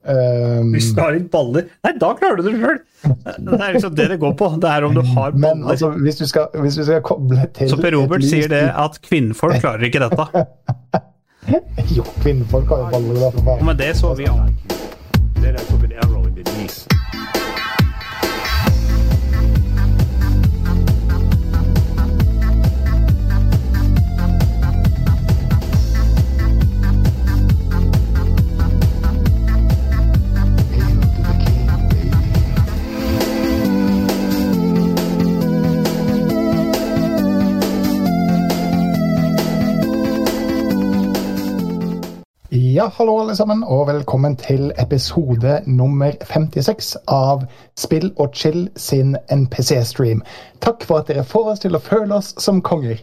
Um, Hvis du har litt baller Nei, da klarer du det sjøl! Det er liksom det det går på. Det er om du har men altså, hvis du skal, hvis du skal koble til Så Per Robert sier det at kvinnfolk klarer ikke dette. Jo, kvinnfolk har jo baller, da, for Og faen. med det så vi av. Then I Ja, hallo alle sammen, og velkommen til episode nummer 56 av Spill og chill sin NPC-stream. Takk for at dere får oss til å føle oss som konger.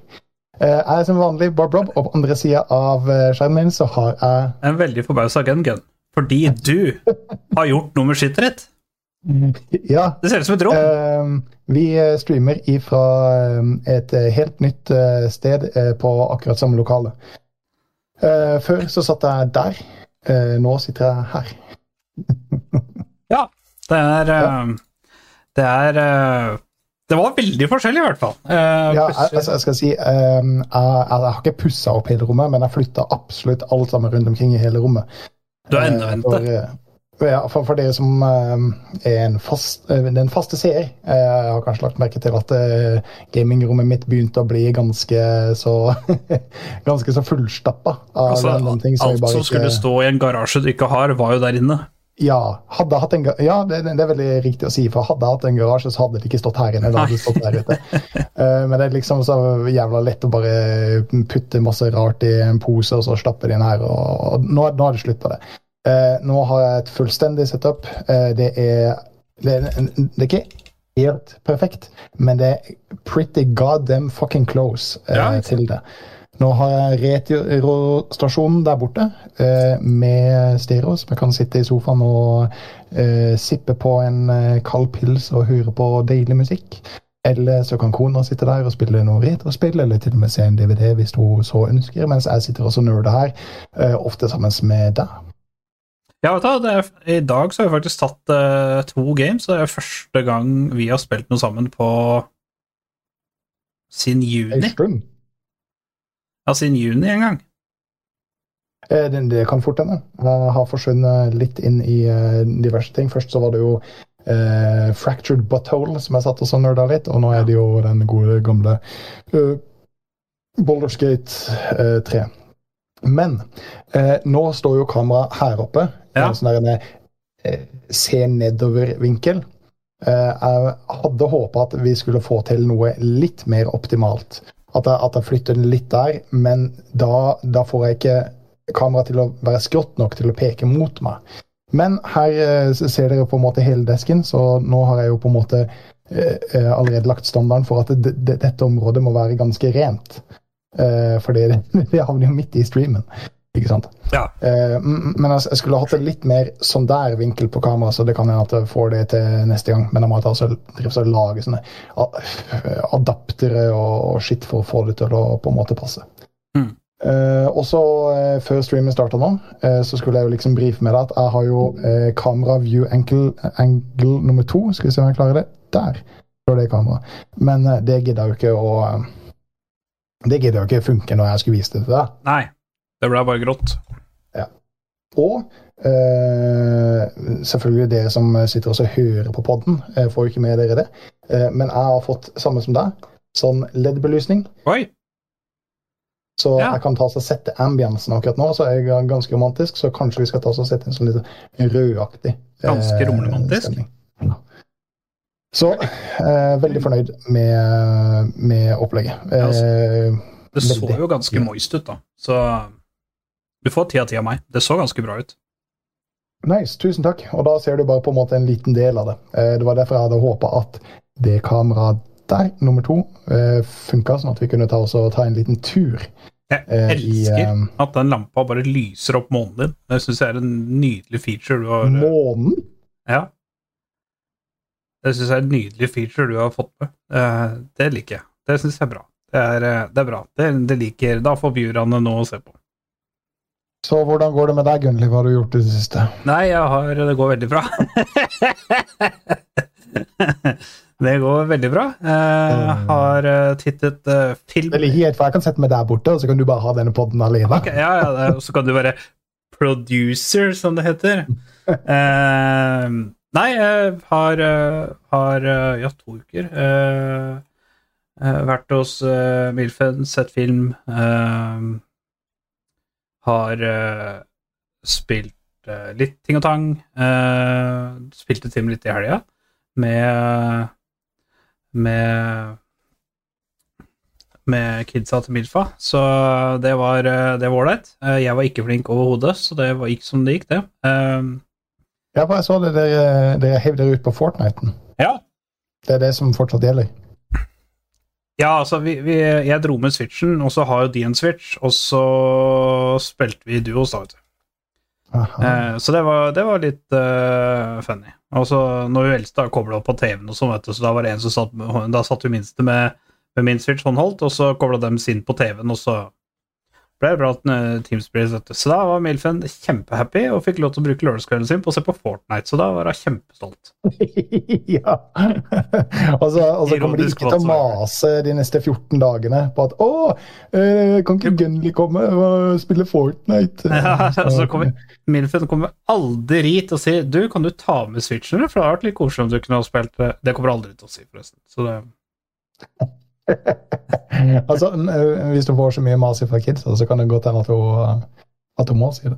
Eh, Jeg er som vanlig Bob Rob, og på andre sida av eh, skjermen min så har jeg En veldig forbausa Gungun, gun. Fordi du har gjort nummerskittet ditt. Ja, Det ser ut som et rom. Eh, vi streamer ifra et helt nytt sted på akkurat samme lokale. Eh, før så satt jeg der. Uh, nå sitter jeg her. Ja. Det er uh, Det er Det var veldig forskjellig, i hvert fall. Ja, jeg, plutselig- altså, jeg skal si eh, jeg, jeg har ikke pussa opp hele rommet, men jeg flytta absolutt alt sammen rundt omkring i hele rommet. du har Eh, endevendte. Ja, for, for dere som eh, er en fast, eh, den faste seer, eh, jeg har kanskje lagt merke til at eh, gamingrommet mitt begynte å bli ganske så ganske så fullstappa Altså, ting. som alt som ikke- skulle stå i en garasje du ikke har, var jo der inne. Ja, hadde hatt en, ja det, det er veldig riktig å si, for hadde jeg hatt en garasje, så hadde det ikke stått her inne. Det hadde stått der ute. Eh, men det er liksom så jævla lett å bare putte masse rart i en pose, og så stappe det inn her. Og, og nå, nå er det på det. Eh, nå har jeg et fullstendig setup. Eh, det, er, det, er, det er ikke helt perfekt, men det er pretty goddamn fucking close eh, Ja, til det. Nå har jeg Retro-stasjonen der borte eh, med stereo, så jeg kan sitte i sofaen og eh, sippe på en kald pils og høre på deilig musikk. Eller så kan kona sitte der og spille noe retrospill, eller til og med se en DVD hvis hun så ønsker, mens jeg sitter også og nerder her, eh, ofte sammen med deg. Ja, vet du, er, I dag så har vi faktisk tatt uh, to games, det er første gang vi har spilt noe sammen på siden En juni. Ja, siden juni en gang. Eh, det, det kan fort hende. Jeg har forsvunnet litt inn i uh, diverse ting. Først så var det jo uh, Fractured Butthole som jeg satt og så nerda litt, og nå er det jo den gode, gamle uh, Boulderskate uh, 3. Men eh, nå står jo kameraet her oppe. Ja. En sånn der eh, se nedover-vinkel. Eh, jeg hadde håpa at vi skulle få til noe litt mer optimalt. At jeg, at jeg flytter den litt der, men da, da får jeg ikke kameraet til å være skrått nok til å peke mot meg. Men her eh, ser dere på en måte hele desken, så nå har jeg jo på en måte eh, eh, allerede lagt standarden for at det, det, dette området må være ganske rent. Eh, fordi det, havner jo midt i streamen. Ikke sant? Ja. Uh, men jeg, jeg skulle hatt en litt mer sånn der vinkel på kamera, så det kan hende at jeg får det til neste gang. Men jeg må ta så, så lage sånne adaptere og, og shit for å få det til å på en måte passe. Mm. Uh, og så eh, Før streamen starta nå, uh, så skulle jeg jo liksom brife med deg at jeg har jo eh, kamera view angle, angle nummer to. Skal vi se om jeg klarer det. Der står det kameraet. Men eh, det gidder jeg jo ikke å eh, Det gidder jo ikke funke når jeg skulle vise det til deg. Nei, det ble bare grått. Ja. Og eh, selvfølgelig dere som sitter og hører på podden, eh, får jo ikke med dere det. Eh, men jeg har fått, samme som deg, sånn LED-belysning. Oi! Så Ja. jeg kan ta og sette ambiansen akkurat nå, så er jeg ganske romantisk. Så kanskje vi skal ta og sette en sånn litt rødaktig eh, Ganske romantisk. Så eh, veldig fornøyd med, med opplegget. Ja, Eh, Det så Veldig. jo ganske moist ut, da. Så du får ti av ti av meg. Det så ganske bra ut. Nice, tusen takk. Og da ser du bare på en måte en liten del av det. Eh, Det var derfor jeg hadde håpa at det kameraet der, nummer to, eh, funka, sånn at vi kunne ta, oss og ta en liten tur. Jeg elsker i, elsker eh, at den lampa bare lyser opp månen din. Det syns jeg er en nydelig feature du har Månen? Ja. Det syns jeg er en nydelig feature du har fått med. Eh, Det liker jeg. Det syns jeg er bra. Det er, eh, det er bra. Det, det liker Da får viewerne noe å se på. Så hvordan går det med deg, Gunnli? Hva har du gjort i det siste? Nei, jeg har, det går veldig bra. det går veldig bra. Jeg har eh, tittet eh, film Det ligger helt, for Jeg kan sette meg der borte, og så kan du bare ha denne podden alene. Okay, ja, ja, og så kan du være producer, som det heter. Eh, nei, jeg har, eh, har eh, ja, to uker eh, vært hos uh, Milfen, sett film. har spilt litt ting og tang. spilte Tim litt i helga med med med kidsa til Milfa, så det var ålreit. Jeg var ikke flink overhodet, så det var, gikk som det gikk, det. Eh, Ja, for jeg så det dere, dere heiv dere ut på Fortniten. Ja. Det er det som fortsatt gjelder. Ja, altså, vi, vi, jeg dro med Switchen, og så har jo de en Switch, og så spilte vi duos, da, vet du. Eh, så det var, det var litt uh, funny. Og så når hun eldste kobla opp på TV-en, og sånn, vet du, så da var det en som satt Da satt hun minste med, med min Switch håndholdt, og så kobla dem sin på TV-en, og så ble det bra at uh, Teamspace, vet. Så da var Milfen kjempehappy og fikk lov til å bruke lørdagskvelden sin på å se på Fortnite, så da var hun kjempestolt. ja. og så, og så kommer de ikke til å mase de neste 14 dagene på at 'Å, eh, kan ikke Gunli komme og spille Fortnite?' Ja, så kommer Milfen kommer aldri til å si Du, kan du ta med Switchen, for det hadde vært litt koselig om du kunne ha spilt det. Det kommer aldri til å si, forresten. Så det altså, Hvis du får så mye mas fra kids, så kan det godt hende at hun, at hun må si det.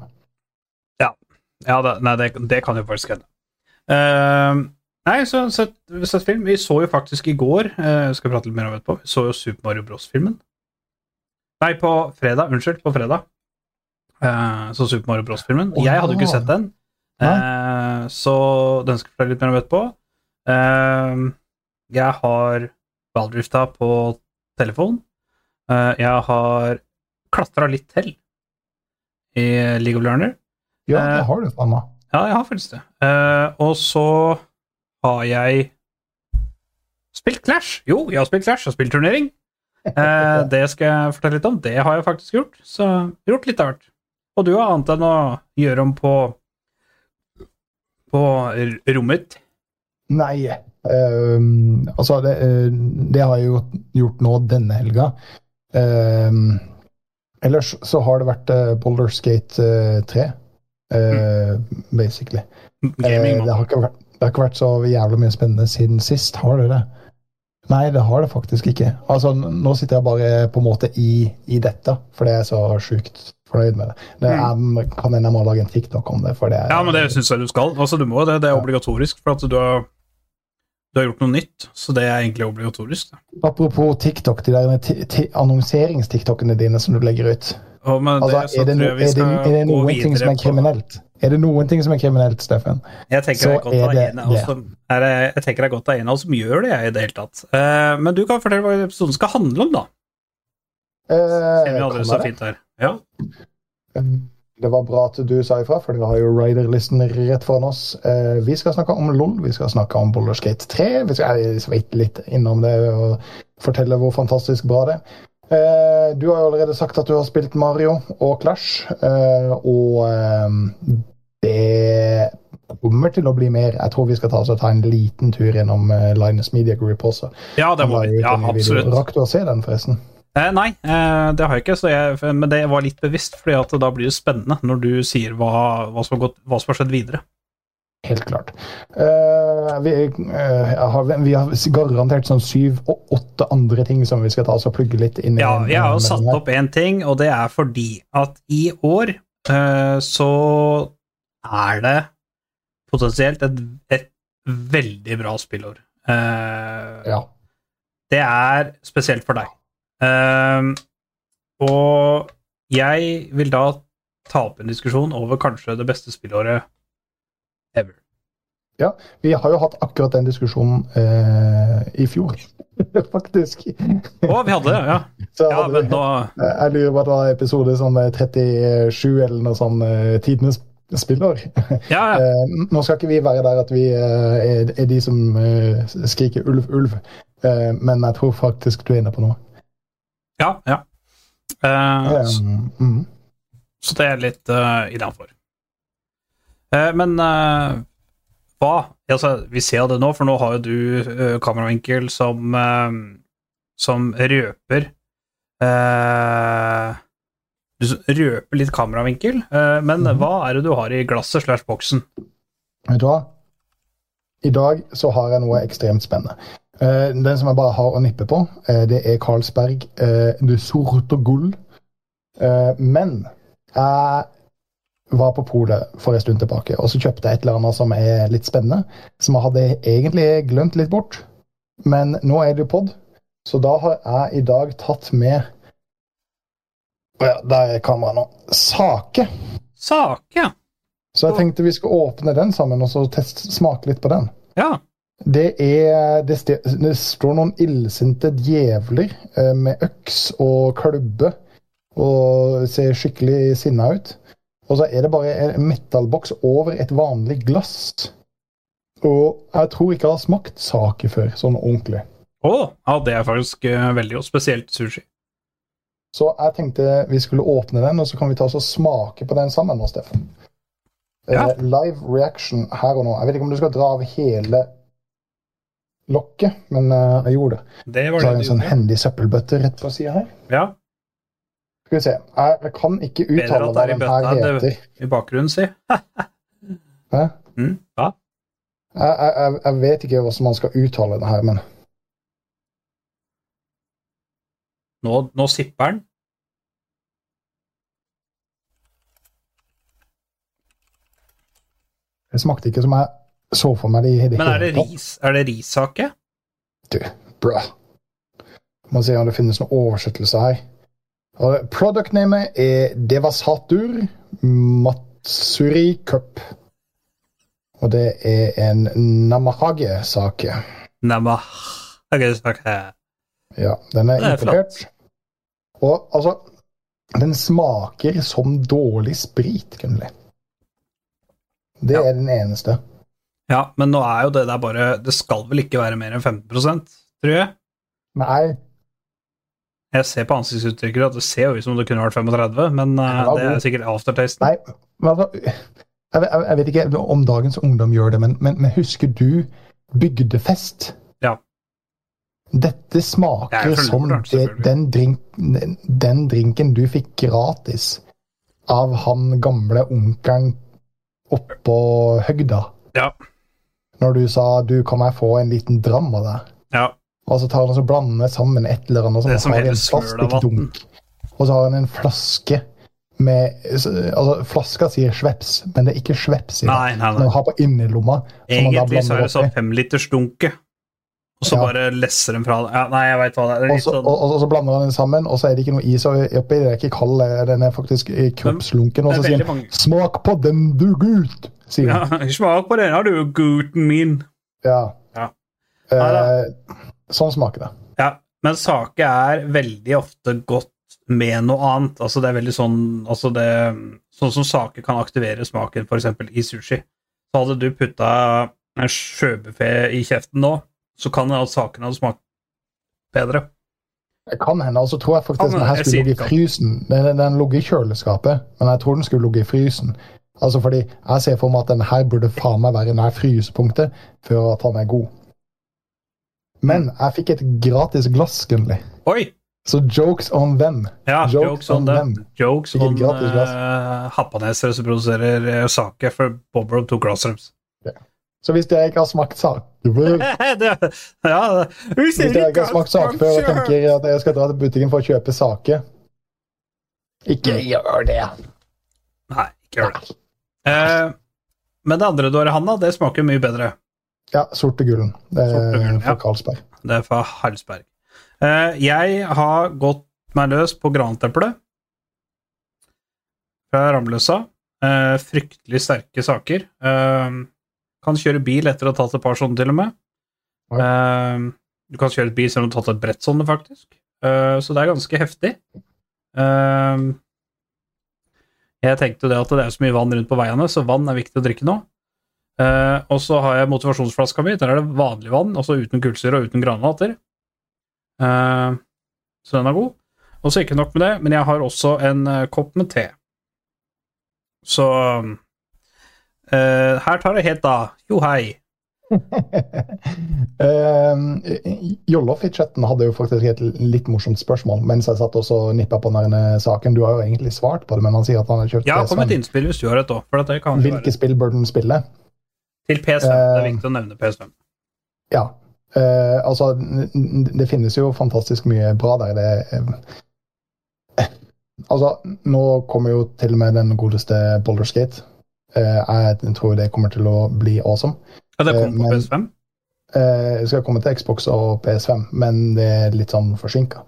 Ja, det, nei, det, det kan jo faktisk hende. Uh, nei, så sett, sett film. Vi så jo faktisk i går uh, Skal prate litt mer om etterpå. Vi så jo Super Mario Bros.-filmen. Nei, på fredag. Unnskyld, på fredag. Uh, så Super Mario Bros.-filmen. Oh, Jeg hadde jo ikke sett den, uh, så den skal jeg fortelle litt mer om etterpå. Jeg har valgdrifta på telefon. Eh, jeg har klatra litt til i League of Learner. Ja, Eh, det har du Anna. Ja, jeg har faktisk det. Eh, og så har jeg spilt Clash. Jo, jeg har spilt Clash, jeg har spilt turnering. Eh, det skal jeg fortelle litt om. Det har jeg faktisk gjort. Så gjort litt av hvert. Og du har annet enn å gjøre om på på rommet. Nei. Ehm, altså, det, eh, det har jeg jo gjort nå denne helga. Uh, ellers så har det vært uh, Boulderskate uh, 3, mm. basically. Gaming, Eh, det, har vært, det har ikke vært så jævlig mye spennende siden sist, har det det? Nei, det har det faktisk ikke. Altså, Nå sitter jeg bare på en måte i, i dette, fordi jeg er så sjukt fornøyd med det. det er, kan hende jeg må lage en TikTok om det. det er, Mm. Ja, men det syns jeg du skal. Altså, du må det. Det er obligatorisk, for at du har, du har gjort noe nytt. Så det er egentlig obligatorisk. Da. Apropos TikTok, de der ti- ti- annonserings-TikTokene dine som du legger ut. Oh, Altså, det så er, det no, er, det, er det noen ting som er kriminelt? Er det noen ting som er kriminelt, Steffen? Jeg tenker så det er godt av en en av oss som gjør det, jeg, i det hele tatt. Uh, men du kan fortelle hva episoden skal handle om, da. Eh, Siden vi hadde det så fint her. Ja. Det var bra at du sa ifra, for dere har jo rider-listen rett foran oss. Eh, vi skal snakke om LOL, vi skal snakke om Boulder Skate 3. Vi skal sveite litt innom det og fortelle hvor fantastisk bra det er. Eh, du har jo allerede sagt at du har spilt Mario og Clash, eh, og eh, det kommer til å bli mer. Jeg tror vi skal ta, ta en liten tur gjennom uh, Linus Media Group også. ja, det må vi. Ja, video. absolutt. Rakk du å se den, forresten? Eh, nei, eh, det har jeg ikke, så jeg, men det var litt bevisst, fordi da blir det spennende når du sier hva, hva, som, har gått, hva som har skjedd videre. Helt klart. Eh, vi, eh, har, vi har garantert sånn syv og åtte andre ting som vi skal ta oss og plugge litt inn i. Ja, jeg har jo satt opp én ting, og det er fordi at i år eh, så er det potensielt et, et veldig bra spillår. Eh, Ja. Det er spesielt for deg. Ehm, og jeg vil da ta opp en diskusjon over kanskje det beste spillåret ever. Ja, Vi har jo hatt akkurat den diskusjonen eh, i fjor, faktisk. Å, vi hadde det, ja. Så Ja, men nå Jeg lurer på at det var episode sånn eh, 37 eller noe sånn eh, tidenes spillår. Ja, ja. Eh, nå skal ikke vi være der at vi eh, er, er de som eh, skriker ulv, ulv, eh, men jeg tror faktisk du er inne på noe. Ja, ja. Eh, Eh, mm. Så det er litt uh, innafor. Uh, men uh, hva altså, Vi ser det nå, for nå har jo du uh, kameravinkel som eh, som røper eh, Du røper litt kameravinkel, eh, men Mhm. hva er det du har i glasset slash boksen? Vet du hva? I dag så har jeg noe ekstremt spennende. Eh, den som jeg bare har å nippe på, eh, det er Carlsberg uh, Det sorte gull. Eh, men jeg var på polet for en stund tilbake, og så kjøpte jeg et eller annet som er litt spennende. Som jeg hadde egentlig glemt litt bort. Men nå er det jo pod, så da har jeg i dag tatt med ja, der er kameraet nå. Sake. Sake! Så jeg tenkte vi skulle åpne den sammen og så test, smake litt på den. Ja. Det, er, det, ste- det står noen illsinte djevler eh, med øks og klubbe og ser skikkelig sinna ut. Og så er det bare en metallboks over et vanlig glass. Og jeg tror ikke jeg har smakt sake før, sånn ordentlig. Å, ja, det er faktisk eh, veldig og spesielt sushi. Så jeg tenkte vi skulle åpne den, og så kan vi ta oss og smake på den sammen nå, Steffen. Eh, Ja. live reaction her og nå. Jeg vet ikke om du skal dra av hele lokket, men uh, jeg gjorde det. Det Så var har jeg en sånn hendig søppelbøtte rett på sida her. Ja, Skal vi se. Jeg, kan ikke uttale det hva den her det- heter. i bakgrunnen, si. Hæ? Mm, ja. Jeg, jeg- jeg vet ikke hvordan man skal uttale det her, men Nå, nå sipper den. det smakte ikke som jeg så for meg det i det Men er det ris? Er det rissake? Du, bra. Må se om det finnes noen oversettelse her. Product-namet er Devasatur Matsuri Cup. Og det er en Namahage-sake. Namahage-sake. Ja, den er, er importert. Og altså Den smaker som dårlig sprit, Gunnli. Det Ja. er den eneste. Ja, men nå er jo det der bare Det skal vel ikke være mer enn 15% tror jeg? Nei, Jeg ser på ansiktsuttrykket at det ser jo ut som det kunne vært 35, men uh, det er sikkert aftertasten. nei men altså, jeg, vet ikke om dagens ungdom gjør det, men, men, men husker du bygdefest? Ja. Dette er smaker det som det, den, drink, den, den drinken du fikk gratis av han gamle onkelen oppå høgda. Ja. Når du sa 'du, kan jeg få en liten dram av deg'? Ja. Og så tar han og så blander sammen et eller annet. Det er Og så som vann. plastikkdunk. Og så har han en flaske med Altså, flaska sier Schweppes, men det er ikke Schweppes i det. Nei, nei, Den nei. har på innerlomma. Egentlig så er det sånn femlitersdunke, og så Ja. bare lesser den fra det. Ja, nei, jeg veit hva det er. det er. Og sånn, og, så blander han den sammen, og så er det ikke noe is oppi. Den er ikke kald, den er faktisk eh, kroppslunken. Og så er sier han 'smak på den, du gut', sier ja, svar på den, har du, gutten min. Ja. Ja. Eh, sånn smaker det. Ja, men sake er veldig ofte godt med noe annet. Altså, det er veldig sånn altså det, Sånn som sake kan aktivere smaken, f.eks. i sushi. Så hadde du putta en sjøbuffé i kjeften nå, så kan det at saken hadde smakt bedre. Det kan hende. altså tror jeg faktisk den her skulle ligge i frysen. Den, den, den lå i kjøleskapet, men jeg tror den skulle ligge i frysen. Altså fordi Jeg ser for meg at den her burde faen meg være nær frysepunktet før at han er god. Men jeg fikk et gratis glass, Gunnli. Så jokes on them. Ja, Jokes jokes, on on them. them. Jokes on uh, happanesere som produserer uh, sake for Bobber to Glassrooms. Så hvis dere ikke har smakt sake ja, hvis dere ikke har smakt sake før og tenker at jeg skal dra til butikken for å kjøpe sake Ikke gjør det. Nei, ikke gjør det. Eh, men det andre du har i handa, det smaker mye bedre. Ja, sorte gullen. Det Sorte er gullen, fra ja. Carlsberg. Det er fra Halsberg. Eh, jeg har gått meg løs på grantempelet fra Ramløsa. Eh, fryktelig sterke saker. Eh, kan kjøre bil etter å ha tatt et par sånne, til og med. Oi. Eh, du kan kjøre et bil selv om du har tatt et brett sånne, faktisk. Eh, så det er ganske heftig. Eh, jeg tenkte det at det er så mye vann rundt på veiene, så vann er viktig å drikke nå. Uh, og så har jeg motivasjonsflaska mi. Der er det vanlig vann, altså uten kullsyre og uten granater. Uh, så den er god. Og så ikke nok med det, men jeg har også en uh, kopp med te. Så eh, her tar det helt av. Jo, hei. Uh, Jollof i chatten hadde jo faktisk et litt morsomt spørsmål mens jeg satt også og nippa på denne saken. Du har jo egentlig svart på det, men han sier at han har kjøpt Ja, kom et PS5. innspill hvis du har et òg. Kan Hvilke være spill bør den spille? til PS5. Det er Eh, viktig å nevne PS5. Ja. Uh, altså, det finnes jo fantastisk mye bra der. Det uh, Altså, nå kommer jo til og med den godeste Boulderskate. Uh, jeg tror det kommer til å bli awesome. Ja, det eh, kommer på men- PS5. Eh, skal komme til Xbox og PS5, men det er litt sånn forsinka.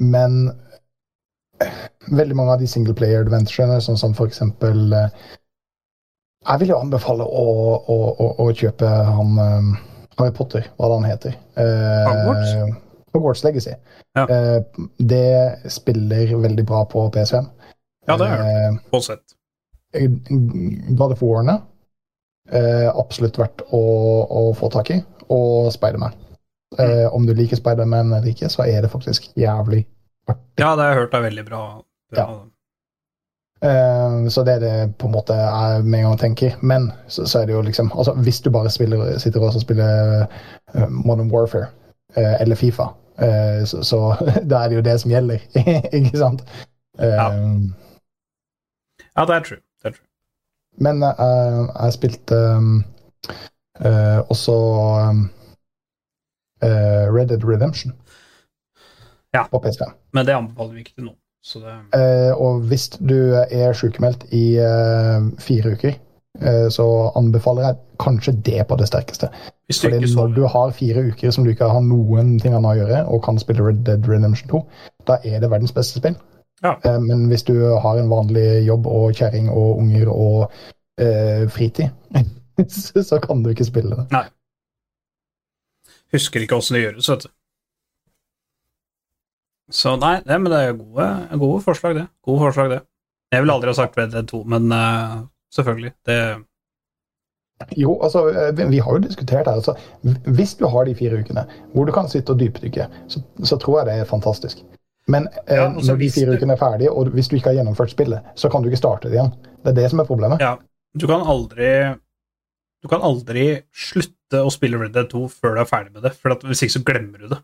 men eh, veldig mange av de single player adventurene, sånn som for eksempel eh, Jeg vil jo anbefale å, å, å, å kjøpe han eh, Harry Potter, hva det han heter. Eh, Hogwarts? Hogwarts Legacy. Ja. Eh, det spiller veldig bra på PS5. Ja, det har jeg Eh, På sett. God of War'ene eh, absolutt verdt å, å få tak i. Og Spiderman. Eh, om du liker Spiderman eller ikke, så er det faktisk jævlig artig. Ja, det har jeg hørt er veldig bra. bra. Eh, så det er det på en måte jeg med en gang tenker. Men så, så er det jo liksom altså, Hvis du bare spiller, sitter og spiller eh, Modern Warfare eh, eller Fifa, eh, så, så da er det jo det som gjelder, ikke sant? Ja. Ja, det er true. Men eh, jeg spilte eh, også um, uh, Red Dead Redemption Ja. på PS5. Men det anbefaler vi ikke til noen. Så det Uh, og hvis du er sykemeldt i fire uker, så anbefaler jeg kanskje det på det sterkeste. Fordi når du har fire uker som du ikke har noen ting annet å gjøre, og kan spille Red Dead Redemption 2, da er det verdens beste spill. Ja. Eh, men hvis du har en vanlig jobb og kjerring og unger og eh, fritid, så, kan du ikke spille det. Husker ikke åssen det gjøres, vet du. Så nei, det, men det er gode, gode forslag, det. Gode forslag, det. Jeg ville aldri ha sagt Red Dead 2, men uh, selvfølgelig. Det Jo, altså, eh, vi- vi har jo diskutert her. Altså, hvis du har de fire ukene hvor du kan sitte og dypdykke, så, så tror jeg det er fantastisk. Men eh, Ja, altså, når de fire ukene er ferdige, og hvis du ikke har gjennomført spillet, så kan du ikke starte det igjen. Det er det som er problemet. Ja. Du kan aldri Du kan aldri slutte å spille Red Dead 2 før du er ferdig med det, for at hvis ikke så glemmer du det.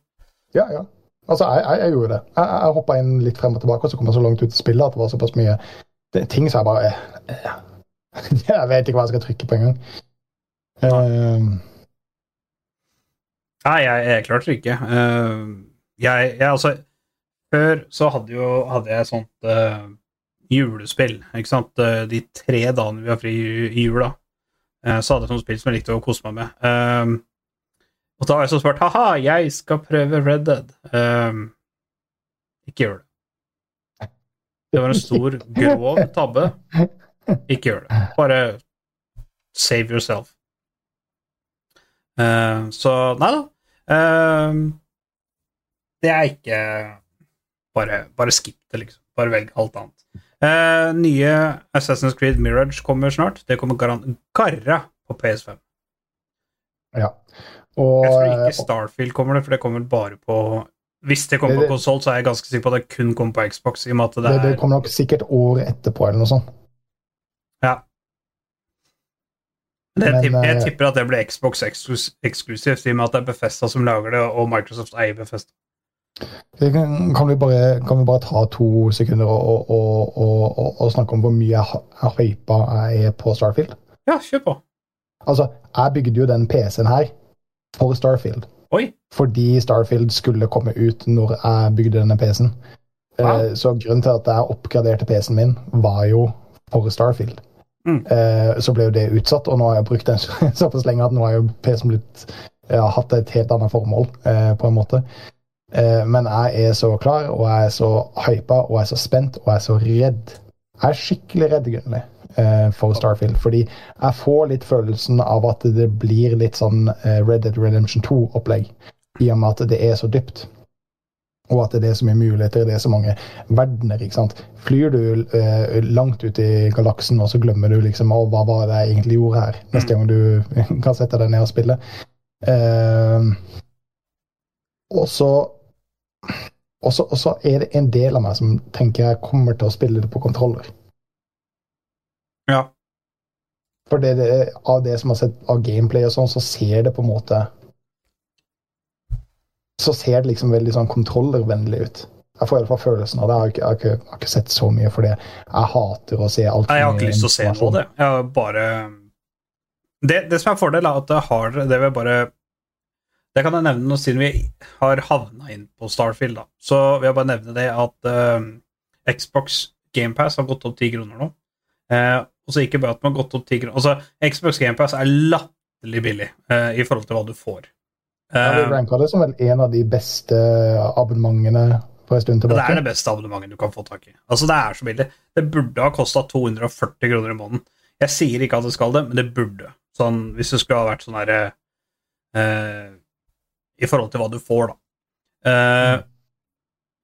Ja, ja. Altså, jeg, jeg, jeg gjorde det. Jeg, jeg, jeg hoppa inn litt frem og tilbake, og så kom jeg så langt ut i spillet at det var såpass mye det, ting som jeg bare eh, Jeg vet ikke hva jeg skal trykke på engang. Uh, Nei, jeg, jeg klarte det ikke. Uh, jeg, jeg altså Før så hadde jo hadde jeg sånt uh, julespill, ikke sant. Eh, De tre dagene vi har fri i jula, uh, så hadde jeg sånt spill som jeg likte å kose meg med. Eh, og da har jeg så svart ha-ha, jeg skal prøve Red Dead. Eh, ikke gjør det. Det var en stor, grov tabbe. Ikke gjør det. Bare save yourself. Uh, så nei da. Uh, det er ikke Bare, bare skip det, liksom. Bare velg alt annet. Eh, nye Assassin's Creed Mirage kommer snart. Det kommer garra på PS5. ja. Og, Jeg tror ikke Starfield kommer det, for det kommer bare på Hvis det kommer Det- på konsoll, så er jeg ganske sikker på at det kun kommer på Xbox. I og med at det det, det er kommer nok sikkert året etterpå, eller noe sånt. Ja. Det, Men, tipp- jeg eh, tipper at det blir Xbox eksklus- eksklusivt, i og med at det er Bethesda som lager det, og Microsoft eier Bethesda. Kan, kan, vi bare, kan vi bare ta to sekunder og, og, og, og, snakke om hvor mye jeg hypa jeg er på Starfield? Ja, kjør på. Altså, jeg bygde jo den PC-en her for Starfield. Oi. Fordi Starfield skulle komme ut når jeg bygde denne PC-en. Wow. Eh, Så grunnen til at jeg oppgraderte PC-en min, var jo for Starfield. Mm. Eh, Så ble jo det utsatt, og nå har jeg brukt den såpass lenge at nå har jo PC-en blitt har hatt et helt annet formål, eh, på en måte. Eh, Men jeg er så klar, og jeg er så hypa, og jeg er så spent, og jeg er så redd. Jeg er skikkelig redd, Gunnli, eh, for Starfield. Fordi jeg får litt følelsen av at det blir litt sånn eh, Red Dead Redemption 2-opplegg. I og med at det er så dypt. Og at det er så mye muligheter, det er så mange verdener. ikke sant? Flyr du langt ut i galaksen, og så glemmer du liksom å, hva var det jeg egentlig gjorde her, neste gang du kan sette deg ned og spille. Eh, og så Og så er det en del av meg som tenker jeg kommer til å spille det på kontroller. Ja. For det, det, av det som har sett av gameplay og sånn, så ser det på en måte Så ser det liksom veldig sånn kontrollervennlig ut. Jeg får i hvert fall følelsen av det. Jeg har ikke, jeg har ikke, jeg sett så mye for det. Jeg hater å se alt Nei, jeg har ikke lyst til å se på det. Jeg har bare det, det som er fordel, er at det har det vil jeg bare Det kan jeg nevne nå siden vi har havna inn på Starfield, da. Så vil jeg bare nevne det at uh, Xbox GamePass har gått opp ti kroner nå. Uh, og så ikke bare at den har gått opp ti kroner Altså, Xbox GamePass er latterlig billig uh, i forhold til hva du får. Ja, vi ranka det som vel en av de beste abonnementene for en stund tilbake. det er det beste abonnementet du kan få tak i. Altså, det er så billig. Det burde ha kosta 240 kroner i måneden. Jeg sier ikke at det skal det, men det burde. Sånn, hvis det skulle ha vært sånn herre eh, I forhold til hva du får, da. Eh,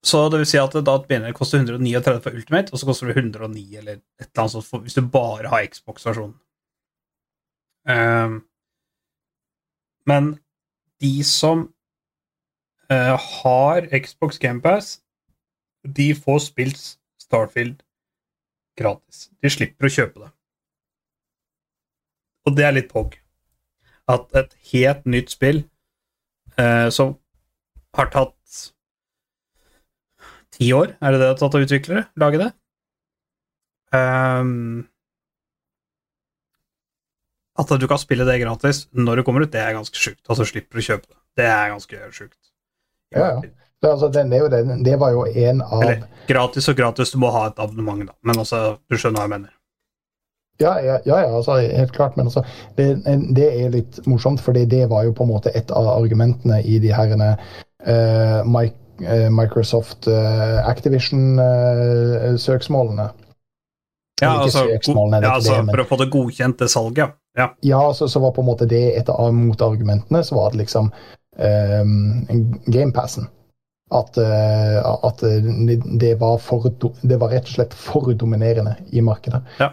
Så det vil si at da begynner det å koste 139 for Ultimate, og så koster det 109 eller et eller annet sånt for, hvis du bare har Xbox-versjonen. Eh, men de som uh, har Xbox GamePass, de får spilt Starfield gratis. De slipper å kjøpe det. Og det er litt pog. At et helt nytt spill eh, som har tatt ti år, er det det det har tatt å utvikle det? Lage det? Um, at du kan spille det gratis når det kommer ut, det er ganske sjukt. Altså slipper du å kjøpe det. Det er ganske sjukt. Ja, ja. Det, altså, den er jo den, det var jo en av Eller gratis og gratis, du må ha et abonnement, da. Men altså, du skjønner hva jeg mener. Ja, ja, ja, altså, helt klart. Men altså, det, det er litt morsomt, fordi det var jo på en måte et av argumentene i de herrene uh, Mi- eh, Microsoft uh, Activision-søksmålene. Ja, altså, er ja, altså det, men- for å få det godkjent, det salget, ja. ja. Ja, så, så var på en måte det et av motargumentene, så var det liksom um, gamepassen. At, uh, at det, det, var for, det var rett og slett for dominerende i markedet. Ja.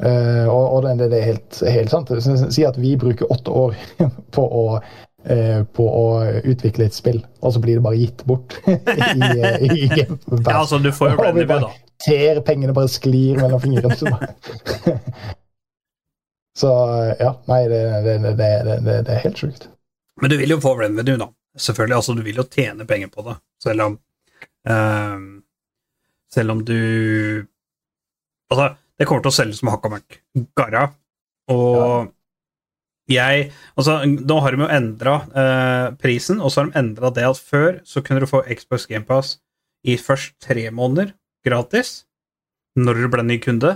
Eh, og og det, det er helt, helt sant. Si at vi bruker åtte år på å, uh, på å utvikle et spill, og så blir det bare gitt bort i, eh, i ja, altså, du får jo Brandy da. Ser pengene bare sklir mellom fingrene. Så, så ja, nei, det, det, det, det, det, det er helt sjukt. Men du vil jo få revenue, da. Selvfølgelig. Altså, du vil jo tjene penger på det, selv om uh, Selv om du Altså, det kommer til å selge som hakk og møkk. Garra. Og jeg Altså, nå har de jo endra prisen, og så har de endra det at før så kunne du få Xbox GamePass i først tre måneder gratis når du ble ny kunde,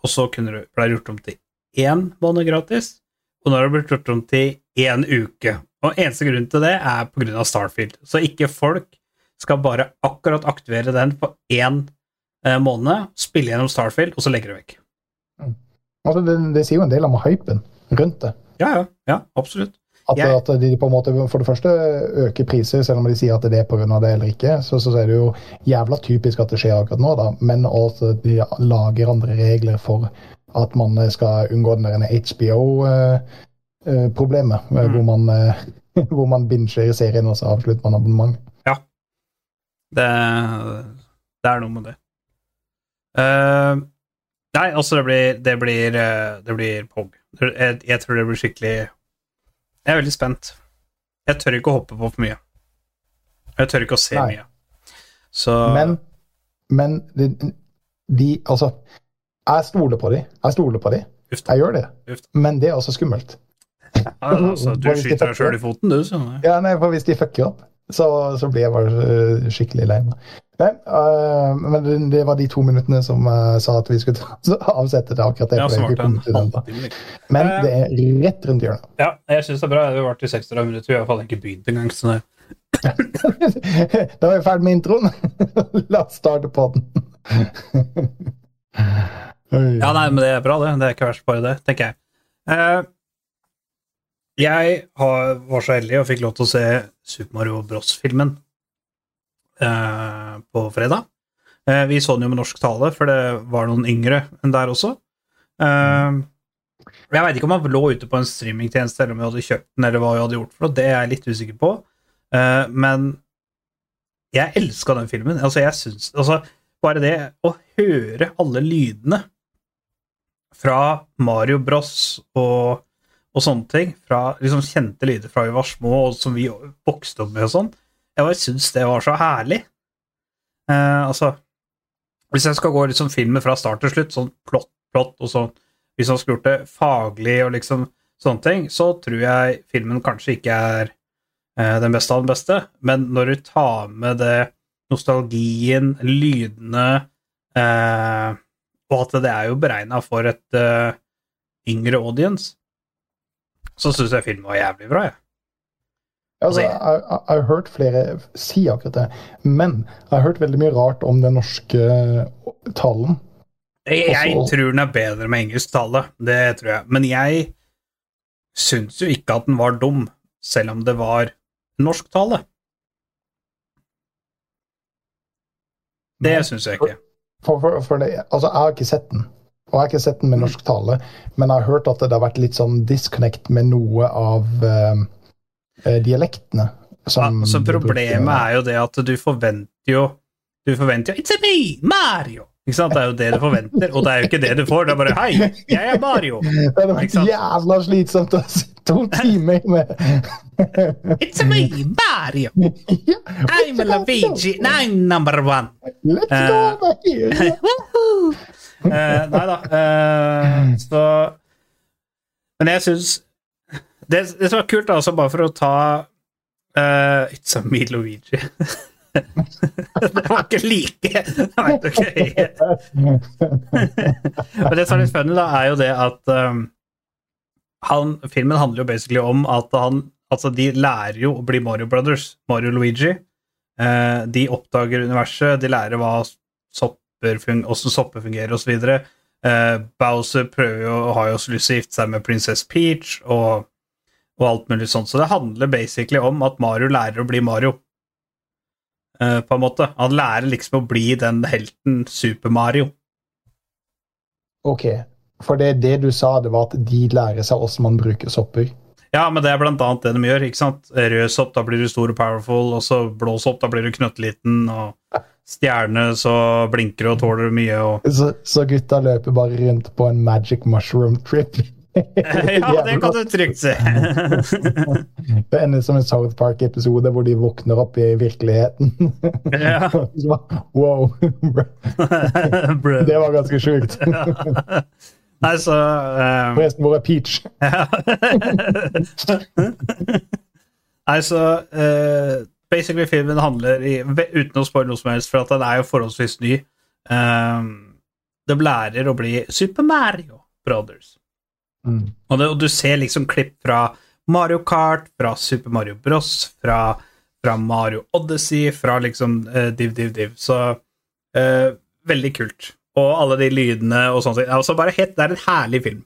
og så kunne du, ble gjort om til én måned gratis, og nå har det blitt gjort om til én uke. Og eneste grunn til det er pga. Starfield. Så ikke folk skal bare akkurat aktivere den på én eh, måned, spille gjennom Starfield, og så legger det vekk. Altså, det, det sier jo en del om hypen rundt det. Ja, ja, ja, absolutt. At, Jeg- at de på en måte for det første øker priser, selv om de sier at det er pga. det eller ikke. Så, så er det jo jævla typisk at det skjer akkurat nå, da. Men også at de lager andre regler for at man skal unngå den der HBO-problemet, Mm. hvor man eh, hvor man binger serien og så avslutter man abonnement. Det, det er noe med det. Eh, nei, altså, det blir Det blir, eh, det blir POG. Jeg, jeg tror det blir skikkelig Jeg er veldig spent. Jeg tør ikke å hoppe på for mye. Jeg tør ikke å se Nei. mye. Så Men, men de, de Altså, jeg stoler på de. Jeg stoler på de. Jeg gjør det. Uft. Men det er også skummelt. ja, altså, du skyter deg sjøl i foten, du. Så. Ja, nei, for hvis de fucker opp, så, så blir jeg bare øh, skikkelig lei meg. Nei, uh, men det, det var de to minuttene som uh, sa at vi skulle avsette til akkurat det. Ja, det smart. den. Men det er rett rundt hjørnet. Ja, jeg syns det er bra. Vi har vært i 36 minutter. Vi har i hvert fall ikke begynt engang. Så det da er vi ferdig med introen. La oss starte på den. Ja, nei, men det er bra, det. Det er ikke verst, bare det, tenker jeg. Uh, jeg har, var så heldig og fikk lov til å se Super Mario Bros.-filmen eh, på fredag. Eh, vi så den jo med norsk tale, for det var noen yngre enn der også. Eh, jeg veit ikke om han lå ute på en streamingtjeneste, eller om vi hadde kjøpt den, eller hva vi hadde gjort for noe. Det er jeg litt usikker på. Men Jeg elska den filmen. Altså, jeg syns altså, Bare det å høre alle lydene fra Mario Bros og, og sånne ting, fra liksom kjente lyder fra vi var små, og som vi vokste opp med og sånn, jeg bare syns det var så herlig. Eh, altså Hvis jeg skal gå liksom filmen fra start til slutt, sånn plott, plott og sånn Hvis man skulle gjort det faglig og liksom sånne ting, så tror jeg filmen kanskje ikke er eh, den beste av den beste, men når du tar med det nostalgien, lydene eh, og at det er jo beregna for et eh, yngre audience, så syns jeg filmen var jævlig bra, jeg. Altså, jeg, har hørt flere si akkurat det, men jeg har hørt veldig mye rart om den norske talen. Jeg, jeg Også- tror den er bedre med engelsk tale, det tror jeg. Men jeg syns jo ikke at den var dum, selv om det var norsk tale. Det syns jeg ikke. For, for, for det, altså, jeg har ikke sett den. Og jeg har ikke sett den med norsk tale, men jeg har hørt at det har vært litt sånn disconnect med noe av eh, eh, dialektene. Ja, så problemet er jo det at du forventer jo Du forventer jo It's a me, Mario! Ikke sant? Det er jo det du forventer, og det er jo ikke det du får. Det er bare Hei, jeg er Mario! Det hadde vært jævla slitsomt å sitte to timer med It's a me, Mario! I'm I'm Luigi, and I'm number one! Let's go Eh. here! Eh, nei da. Uh, så Men jeg syns det, det som var kult, altså bare for å ta uh, It's a me, Luigi. det var ikke like Nei, ok. Men det som er litt funny, da, er jo det at um, han, Filmen handler jo basically om at han Altså, de lærer jo å bli Mario Brothers, Mario Luigi. Uh, de oppdager universet, de lærer hva sopper hvordan sopper fungerer, osv. Uh, Bowser prøver jo, har jo også lyst til å gifte seg med Princess Peach og, og alt mulig sånt. Så det handler basically om at Mario lærer å bli Mario. Eh, på en måte. Han lærer liksom å bli den helten Super Mario. Ok, for det, det du sa, det var at de lærer seg hvordan man bruker sopper. Ja, men det er blant annet det de gjør. ikke sant? Rød sopp, da blir du stor og powerful, og så blå sopp, da blir du knøttliten, og stjerne, så blinker du og tåler du mye, og Så, så gutta løper bare rundt på en magic mushroom trip. Ja, det kan du trygt si. Det ender som en South Park-episode hvor de våkner opp i virkeligheten. ja. Wow, det var ganske sjukt. Nei, så eh, Forresten, hvor er Peach? Nei, så uh, Basically, filmen handler i, uten å spoile noe som helst, for at den er jo forholdsvis ny. Um, de lærer å bli Super Mario Brothers. Mm. Og, det, og du ser liksom klipp fra Mario Kart, fra Super Mario Bros, fra, fra Mario Odyssey, fra liksom uh, Div Div Div. Så uh, veldig kult. Og alle de lydene og sånn Altså bare helt, det er en herlig film.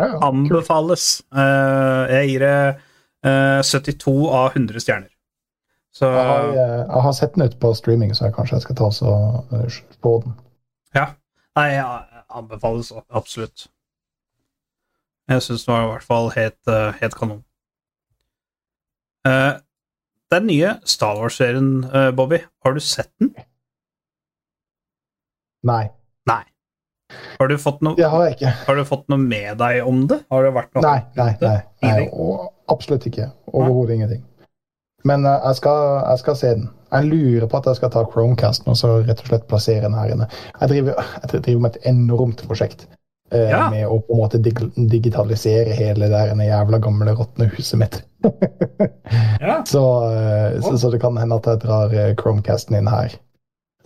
Ja, ja. Anbefales. Uh, jeg gir det eh, 72 av 100 stjerner. Så Jeg har, jeg har sett den ute på streaming, så jeg kanskje jeg skal ta så Spå den. ja. Nei, jeg anbefales absolutt. Jeg syns den var i hvert fall helt, eh, helt kanon. Eh, den nye Star Wars-serien, eh, Bobby, har du sett den? Nei, Nei. Har du fått noe, det har jeg ikke. har du fått noe med deg om det? Har det vært noe Nei, nei, nei. nei og absolutt ikke. Overhodet ingenting. Men uh, jeg, skal, jeg skal se den. Jeg lurer på at jeg skal ta Chromecasten og så rett og slett plassere den her inne. Jeg driver, jeg driver med et enormt prosjekt Ja. med å på en måte dig digitalisere hele det der det jævla gamle råtne huset mitt. Ja. så, eh, så, så det kan hende at jeg drar eh, Chromecasten inn her.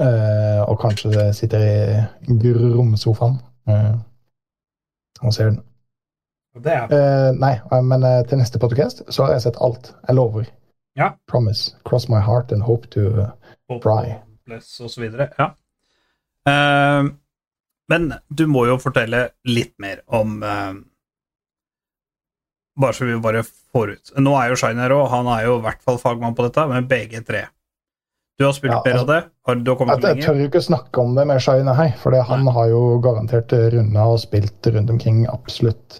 Eh, og kanskje det sitter i romsofaen uh, og ser den. Det er Eh, nei, eh, men eh, til neste podcast så har jeg sett alt. Jeg lover. Ja. Promise. Cross my heart and hope to uh, Fry. Bless og så videre. Ja. Eh, men du må jo fortelle litt mer om eh, Bare så vi bare får ut. Nå er jo Shiner òg, han er jo i hvert fall fagmann på dette, med BG3. Du har spilt Ja, mer av det? Har du kommet Jeg, jeg lenger? tør jo ikke snakke om det med Shiner, Hei, for han har jo garantert runda og spilt rundt omkring absolutt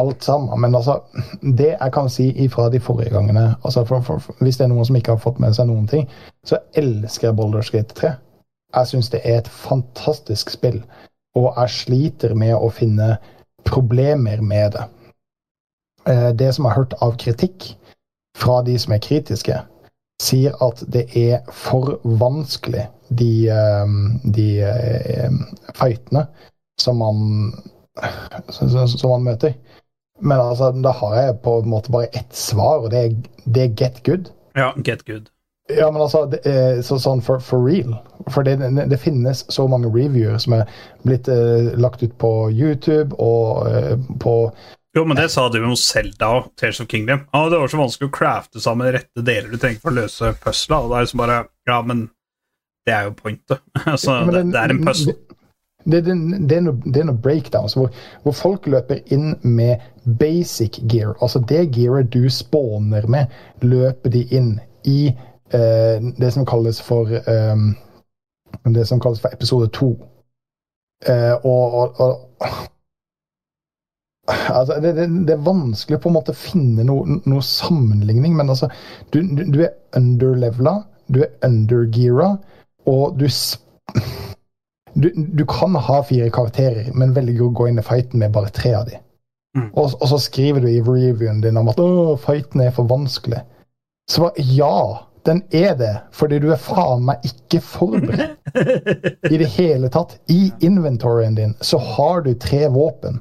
alt sammen. Men altså, det jeg kan si ifra de forrige gangene altså for, for, for, Hvis det er noen som ikke har fått med seg noen ting, så elsker jeg Boulderskate 3. Jeg syns det er et fantastisk spill, og jeg sliter med å finne problemer med det. Eh, Det som jeg har hørt av kritikk fra de som er kritiske, sier at det er for vanskelig, de, eh, de eh, fightene som man, som, man møter. Men altså, da har jeg på en måte bare ett svar, og det er, det er get good. Ja, get good. Ja, men altså, det er så, sånn for, for real. For det, det, det finnes så mange reviewer som er blitt eh, lagt ut på YouTube og eh, på Jo, men det sa du om Selda og Tears of Kingdom. Ja, det var så vanskelig å crafte sammen rette deler du trenger for å løse pusla. Og det er liksom bare Ja, men det er jo pointet. altså, Men det, det er en puzzle. Det, det, det, er noe, det er breakdowns hvor, hvor folk løper inn med basic gear. Altså det gearet du spawner med, løper de inn i eh, det som kalles for eh, Det som kalles for episode to. Eh, og, og, og Altså, det, det, det er vanskelig på en måte å finne noe, noe sammenligning, men altså Du, du, du er underlevela, du er undergeara, og du du, du kan ha fire karakterer, men velger å gå inn i fighten med bare tre av dem. Mm. Og, og så skriver du i reviewen din om at 'Å, fighten er for vanskelig. Så bare, ja, den er det, fordi du er faen meg ikke forberedt i det hele tatt. I inventoryen din så har du tre våpen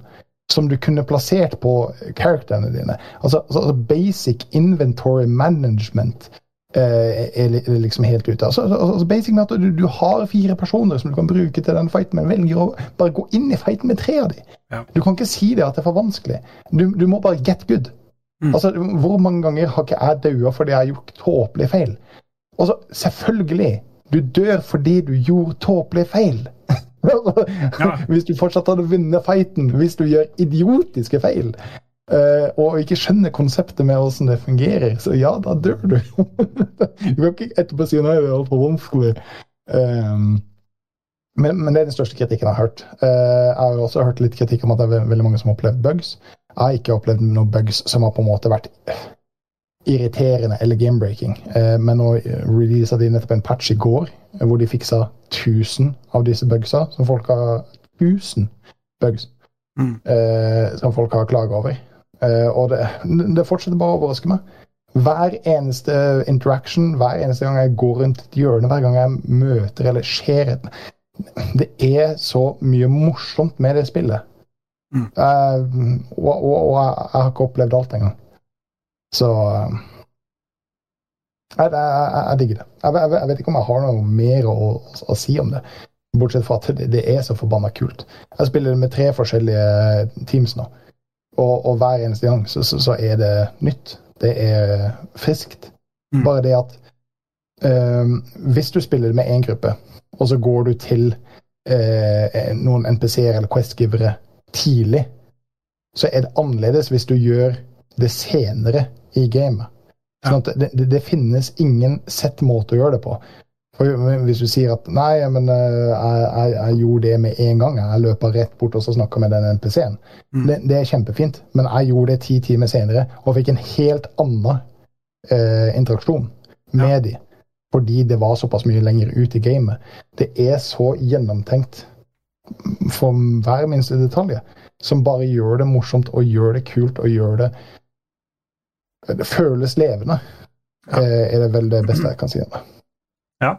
som du kunne plassert på karakterene dine. Altså, altså altså basic inventory management eh, er er liksom helt ute. Altså, altså, altså basic med at du, du har fire personer som du kan bruke til den fighten, men velger å bare gå inn i fighten med tre av dem. Ja. Du kan ikke si det at det er for vanskelig. Du, du må bare get good. Mm. Altså, Hvor mange ganger har ikke jeg daua fordi jeg har gjort tåpelige feil? Og så, selvfølgelig, du dør fordi du gjorde tåpelige feil. Ja. Hvis du fortsatt hadde vunnet fighten, hvis du gjør idiotiske feil, uh, og ikke skjønner konseptet med hvordan det fungerer, så ja, da dør du. du kan ikke etterpå si nei, det er altfor vanskelig. Um, men, men det er den største kritikken jeg har hørt. Uh, jeg har også hørt litt kritikk om at det er veldig mange som har opplevd bugs. Jeg har ikke opplevd noen bugs som har på en måte vært irriterende eller game-breaking. Eh, men nå releasa de nettopp en patch i går eh, hvor de fiksa 1000 av disse bugsa, som folk har 1000 bugs Mm. eh, som folk har klaga over. Eh, og det, det fortsetter bare å overraske meg. Hver eneste interaction, hver eneste gang jeg går rundt et hjørne, hver gang jeg møter eller ser et Det er så mye morsomt med det spillet. Mm. Uh, og, og, og jeg, jeg har ikke opplevd alt engang. Så uh, jeg, jeg, jeg, digger det. Jeg, vet ikke om jeg har noe mer å, å, å si om det. Bortsett fra at det, det er så forbanna kult. Jeg spiller med tre forskjellige teams nå. Og, og hver eneste gang så, så, så er det nytt. Det er friskt. Mm. Bare det at uh, hvis du spiller med én gruppe, og så går du til noen NPC-er eller Quest-givere tidlig, så er det annerledes hvis du gjør det senere i gamet. Sånn det, det, finnes ingen sett måte å gjøre det på. For hvis du sier at nei, men eh, jeg, jeg, jeg gjorde det med en gang, jeg løpa rett bort og så snakka med den NPC-en, Mm. det, det er kjempefint, men jeg gjorde det ti timer senere og fikk en helt annen eh, interaksjon med Ja. de, fordi det var såpass mye lenger ut i gamet. Det er så gjennomtenkt for hver minste detalj, som bare gjør det morsomt og gjør det kult og gjør det Det føles levende, Ja. eh, er det vel det beste jeg kan si om det. Ja.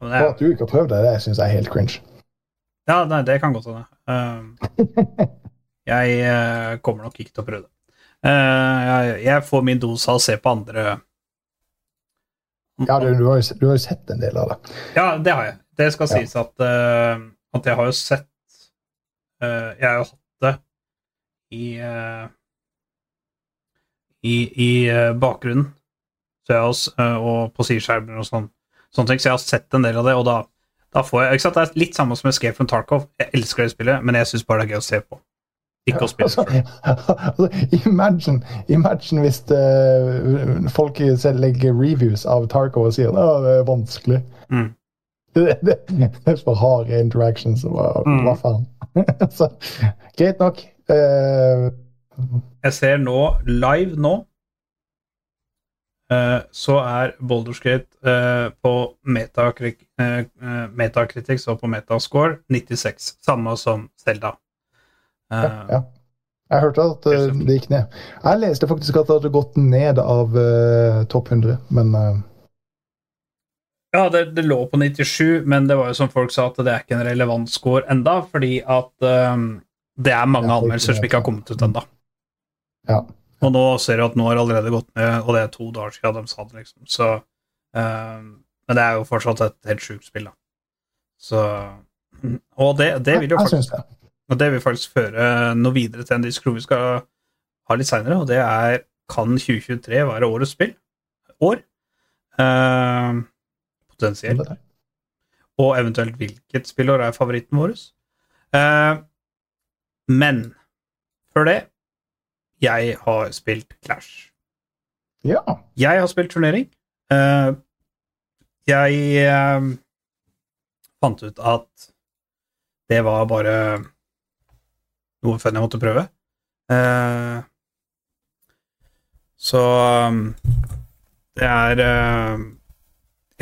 Og det er- at du ikke har prøvd det, det syns jeg er helt cringe. Ja, nei, det kan godt hende. Uh, jeg uh, kommer nok ikke til å prøve det. Uh, jeg, jeg får min dose av å se på andre Ja, du, du, har jo, du har jo sett en del av det. Ja, det har jeg. Det skal Ja. sies at, uh, at jeg har jo sett uh, Jeg har jo hatt det i uh, i, i bakgrunnen. Så jeg har, også, og på sideskjermer og sånn, sånne ting. Så jeg har sett en del av det, og da, da får jeg ikke sant, Det er litt samme som Escape from Tarkov. Jeg elsker det spillet, men jeg syns bare det er gøy å se på. Ikke å spille Altså, altså, imagine, imagine hvis det, folk selv legger reviews av Tarkov og sier at det er vanskelig. Mm. Det, det, det er for harde interactions. Hva, Mm. hva faen? Så, greit nok. Uh, Jeg ser nå, live nå uh, så er Boulders Gate eh, på metakritik, uh, Metacritics og på Metascore 96. Samme som Selda. Ja, ja. Jeg hørte at det gikk ned. Jeg leste faktisk at det hadde gått ned av topp 100, men Ja, det, det lå på 97, men det var jo som folk sa, at det er ikke en relevant score enda, fordi at um, det er mange Ja, anmeldelser som ikke har kommet ut ennå. ja. Og nå ser du at nå har allerede gått ned, og det er to dager siden de sa det, liksom. Så um, Men det er jo fortsatt et helt sjukt spill, da. Så Og det, det vil jo faktisk det. Og det vil faktisk føre noe videre til en diskusjon vi skal ha litt seinere, og det er kan 2023 være årets spill? År? Eh, potensielt. Og eventuelt hvilket spillår er favoritten vår? Eh, men før det Jeg har spilt Clash. Ja. Jeg har spilt turnering. Eh, jeg eh, fant ut at det var bare noe fun jeg måtte prøve. Eh, så um, det er eh,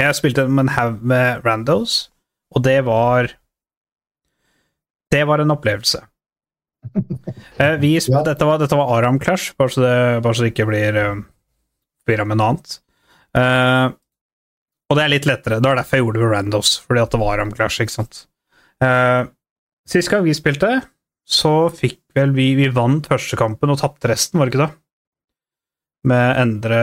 Jeg spilte med en haug med randos, og det var Det var en opplevelse. Eh, vi, Ja. dette, var, dette var Aram Clash, bare så det, bare så det ikke blir uh, forvirra med noe annet. Uh, og det er litt lettere. Det var derfor jeg gjorde det med Randos, fordi at det var Aram Clash, ikke sant. Uh, sist gang vi spilte, så fikk vel vi Vi vant første kampen og tapte resten, var det ikke det? Med Endre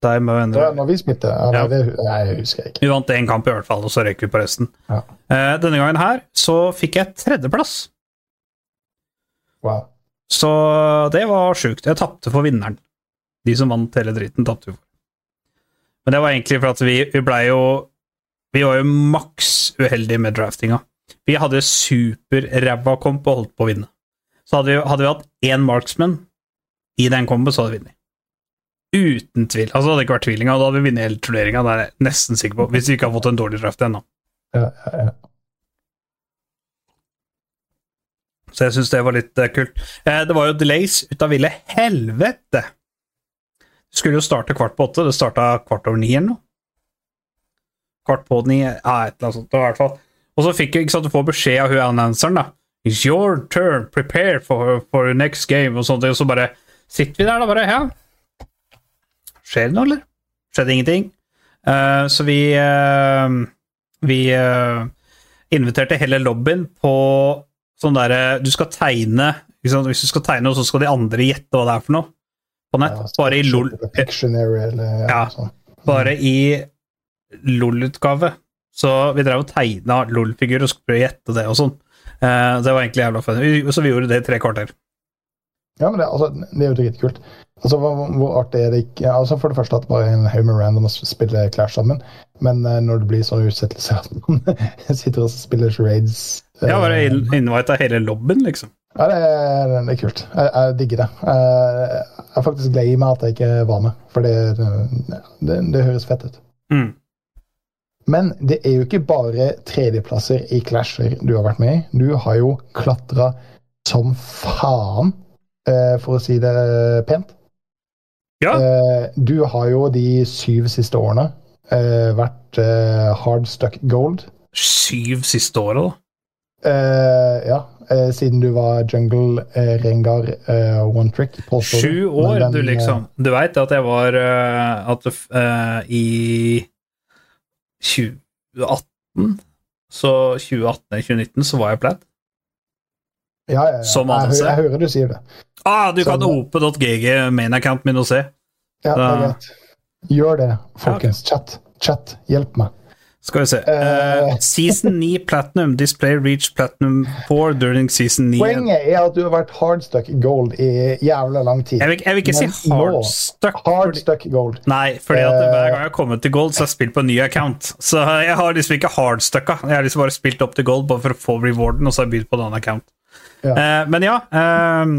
Det endre når vi smitter? Ja, nei, det nei, husker jeg ikke. Vi vant én kamp i hvert fall, og så røyk vi på resten. Ja. Eh, denne gangen her så fikk jeg tredjeplass. Wow. Så det var sjukt. Jeg tapte for vinneren. De som vant hele dritten, tapte jo for. Men det var egentlig for at vi, vi blei jo Vi var jo maks uheldige med draftinga. Vi hadde superræva komp og holdt på å vinne. Så hadde vi, hadde vi hatt én marksman i den kompen, så hadde vi vunnet. Uten tvil. Altså, det hadde ikke vært tvil. Da hadde vi vunnet hele turneringa, det er jeg nesten sikker på. Hvis vi ikke har fått en dårlig draft ennå. Ja, ja, ja. Så jeg syns det var litt uh, kult. Eh, det var jo delays ut av ville helvete! Det skulle jo starte kvart på åtte, det starta kvart over ni eller noe. Kvart på ni, ja, et eller annet sånt. i hvert fall. Og så fikk ikke sant, du får beskjed av hun annonseren, da. It's your turn, prepare for, for next game, og sånt, og så bare sitter vi der, da, bare. Ja. Skjer det noe, eller? Skjedde ingenting. Uh, så vi uh, Vi uh, inviterte hele lobbyen på sånn derre Du skal tegne liksom. Hvis du skal tegne, så skal de andre gjette hva det er for noe på nett. Bare i LOL. Eller Ja. sånt. Bare i LOL-utgave. Så vi drev og tegna LOL-figurer og skulle prøve å gjette det og sånn. Det var egentlig jævla fun. Så vi gjorde det i tre kvarter. Ja, men det, altså, det er jo dritkult. Altså, hvor, hvor artig er det ikke altså, For det første at det bare er en haug med randoms spiller Clash sammen, men uh, når det blir sånne utsettelser at man sitter og spiller charades uh, Ja, bare av hele lobbyen, liksom. Ja, det er, det er kult. Jeg, jeg digger det. Jeg, jeg er faktisk i meg at jeg ikke var med, for det, det, det høres fett ut. Mm. Men det er jo ikke bare tredjeplasser i Clasher du har vært med i. Du har jo klatra som faen, eh, for å si det pent. Ja. Eh, Du har jo de syv siste årene eh, vært eh, hard stuck gold. Syv siste året, da. Eh, ja, eh, siden du var jungle, Rengar, eh, one trick. Sju år, den, du, liksom. Du veit at jeg var At uh, i 2018 Så 2018-2019 så var jeg plat. Ja, ja, ja. Som jeg, ADC. jeg hører du sier det. Ah, du kan Som- ope.gg main-account min og se. Ja, det er greit. Gjør det, folkens. Chat. Chat, hjelp meg. Skal vi se. Eh, season 9 Platinum. Display reach Platinum 4 during season 9. Poenget er at du har vært hardstuck gold i jævla lang tid. Jeg vil, jeg vil ikke Men si hardstuck. Hardstuck gold. Nei, fordi at Eh. hver gang jeg har kommet til gold, så har jeg spilt på en ny account. Så jeg har liksom ikke hardstucka. Jeg har liksom bare spilt opp til gold bare for å få rewarden, og så har jeg begynt på en annen account. Ja. Eh, men ja ehm,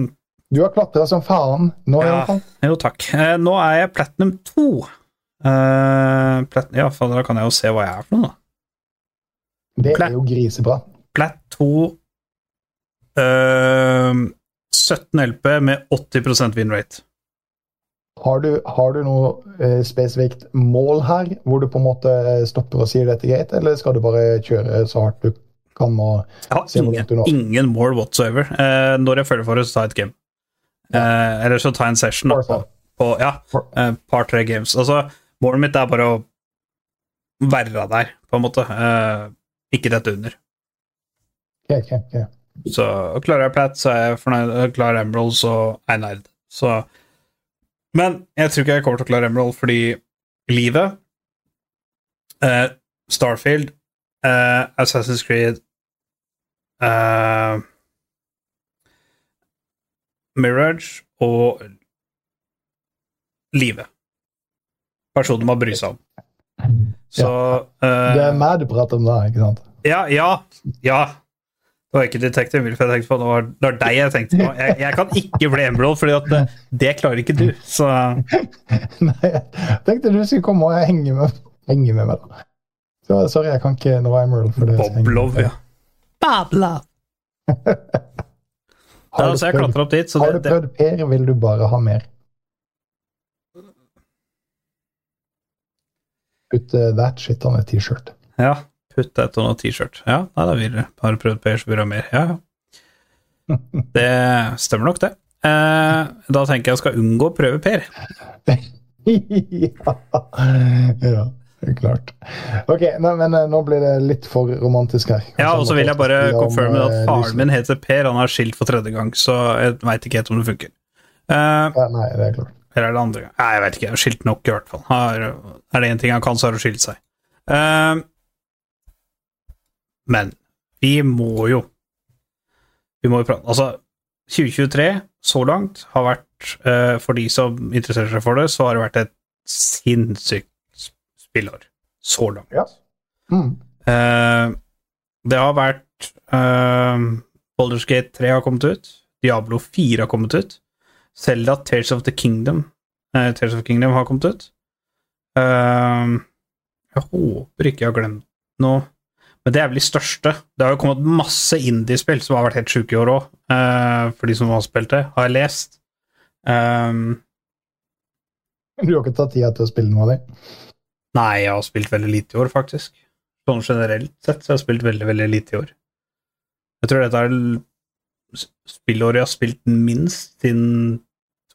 Du har klatra som faen nå, i Ja, hvert fall. jo, takk. Eh, nå er jeg platinum 2. Eh, plat ja, for da kan jeg jo se hva jeg er for noe, da. Det Plat, er jo grisebra. Plat 2 ehm, 17 LP med 80 win rate. Har du, har du noe eh, spesifikt mål her, hvor du på en måte eh, stopper og sier dette greit, eller skal du bare kjøre så hardt du kan Jeg har Se hvor langt ingen, ingen mål whatsoever. Eh, når jeg føler for det, så jeg et game. Eh, eller så tar jeg en session da, på, på ja, eh, par-tre games. Altså, målet mitt er bare å være der, på en måte. Eh, ikke dette under. Okay, okay, okay. Så klarer jeg Pat, så er jeg fornøyd. Eh, Klarer Emerald, så er jeg nerd. Så Men jeg tror ikke jeg kommer til å klare Emerald, fordi livet eh, Starfield, eh, Assassin's Creed eh, Mirage og livet. Personer man bryr seg om. Så uh, Det er meg du prater om da, ikke sant? ja, ja, ja. Det var ikke Detective Wilf jeg tenkte på, det var, det var deg jeg tenkte på. Jeg, jeg kan ikke bli Emerald, for det, det klarer ikke du. Så Nei, jeg tenkte du skulle komme og henge med, henge med meg, da. Så, sorry, jeg kan ikke nå Emerald. For det, Boblov, ja. Boblov. Har Ja, du prøvd, opp dit, så har det, du prøvd Per, vil du bare ha mer? Putt uh, that shit on a T-shirt. Ja, putt deg on a T-shirt. Ja, nei, da vil du. Har du prøvd Per, så vil du ha mer. Ja, ja. Det stemmer nok, det. Eh, da tenker jeg jeg skal unngå å prøve Per. ja. ja, klart. Ok, nei, men eh, nå blir det litt for romantisk her. Ja, og så vil jeg bare Kanskje confirme at eh, faren min heter Per. Han er skilt for tredje gang, så jeg veit ikke helt om det funker. Uh, Ja, nei, det er klart. Eller er det andre gang? Nei, jeg vet ikke. Jeg har skilt nok, i hvert fall. Har, er det én ting han kan, så er det å skille seg. Uh, men vi må jo Vi må jo prate Altså, 2023 så langt har vært, uh, for de som interesserer seg for det, så har det vært et sinnssykt sp- spillår. Så langt. Ja. Mm. Uh, det har vært uh, Baldur's Gate 3 har kommet ut. Diablo 4 har kommet ut. Selda Tears of the Kingdom uh, Tears of the Kingdom har kommet ut. Uh, jeg håper ikke jeg har glemt noe. Men det er vel de største. Det har jo kommet masse indiespill som har vært helt sjuke i år òg, for de som har spilt det, har jeg lest. Um, Du har ikke tatt tida til å spille noe av det? Nei, jeg har spilt veldig lite i år, faktisk. Sånn generelt sett så har jeg spilt veldig, veldig lite i år. Jeg tror dette er spillåret jeg har spilt minst siden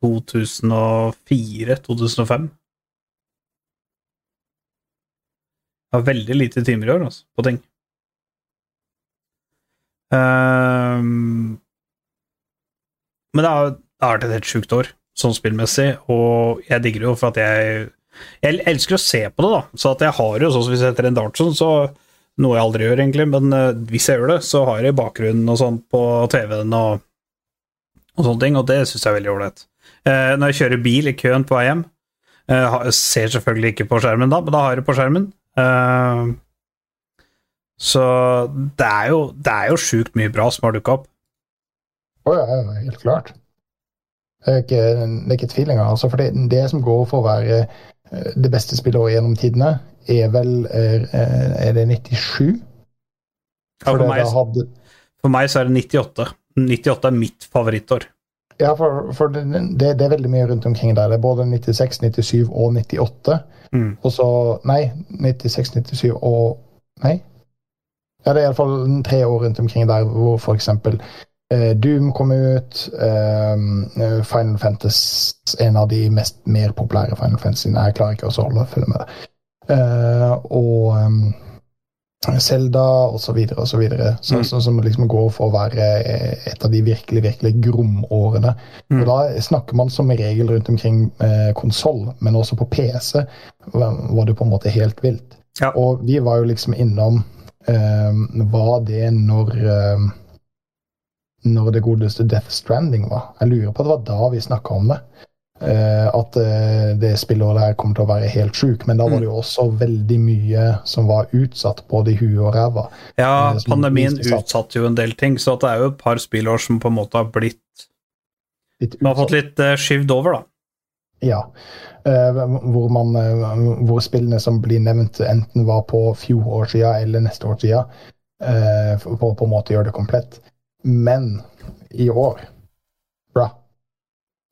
2004-2005. Jeg har veldig lite timer i år, altså, på ting. Um, men det har, det vært et helt sjukt år, sånn spillmessig, og jeg digger det jo for at jeg jeg elsker å se på det, da. Så jeg har jo, sånn som hvis jeg heter en Dartson, så Noe jeg aldri gjør, egentlig, men uh, hvis jeg gjør det, så har jeg bakgrunnen og sånn på TV-en og, og sånne ting, og det syns jeg er veldig ålreit. Uh, når jeg kjører bil i køen på vei hjem, uh, ser selvfølgelig ikke på skjermen da, men da har jeg det på skjermen. Så det er jo, det jo sjukt mye bra som har dukka opp. Å oh, ja, helt klart. Det er ikke, det er ikke. Altså, for det, det som går for å være det beste spillet gjennom tidene, er vel eh, Er det 97? Ja, for, meg, hadde, for meg så er det 98. 98 er mitt favorittår. ja, for, for det, det, det er veldig mye rundt omkring der. Det er både 96, 97 og 98. Mm. Og så Nei, 96, 97 og Nei. Ja, det er iallfall tre år rundt omkring der hvor for eh, Doom kom ut. eh, Final Fantasy, en av de mest mer populære Final Fantasyene. Jeg klarer ikke å holde følge med. Eh, og um, Zelda og så videre og så videre. Så, Mm. så, som liksom går for å være eh, et av de virkelig, virkelig gromårene. Mm. Og da snakker man som regel rundt omkring eh, konsoll, men også på PC var var det på en måte helt vilt. Ja. Og vi var jo liksom innom eh, Var det når eh, Når det godeste Death Stranding var? Jeg lurer på at det var da vi snakka om det. Uh, at uh, det spillåret her kommer til å være helt sjuk, men da var Mm. det jo også veldig mye som var utsatt, både i huet og ræva. Ja, uh, pandemien utsatte jo en del ting, så at det er jo et par spillår som på en måte har blitt Litt Som har fått litt skyvd over, da. Ja. Hvor, man, hvor spillene som blir nevnt, enten var på fjorårssida eller neste årssida, på, på en måte gjør det komplett. Men i år Bra.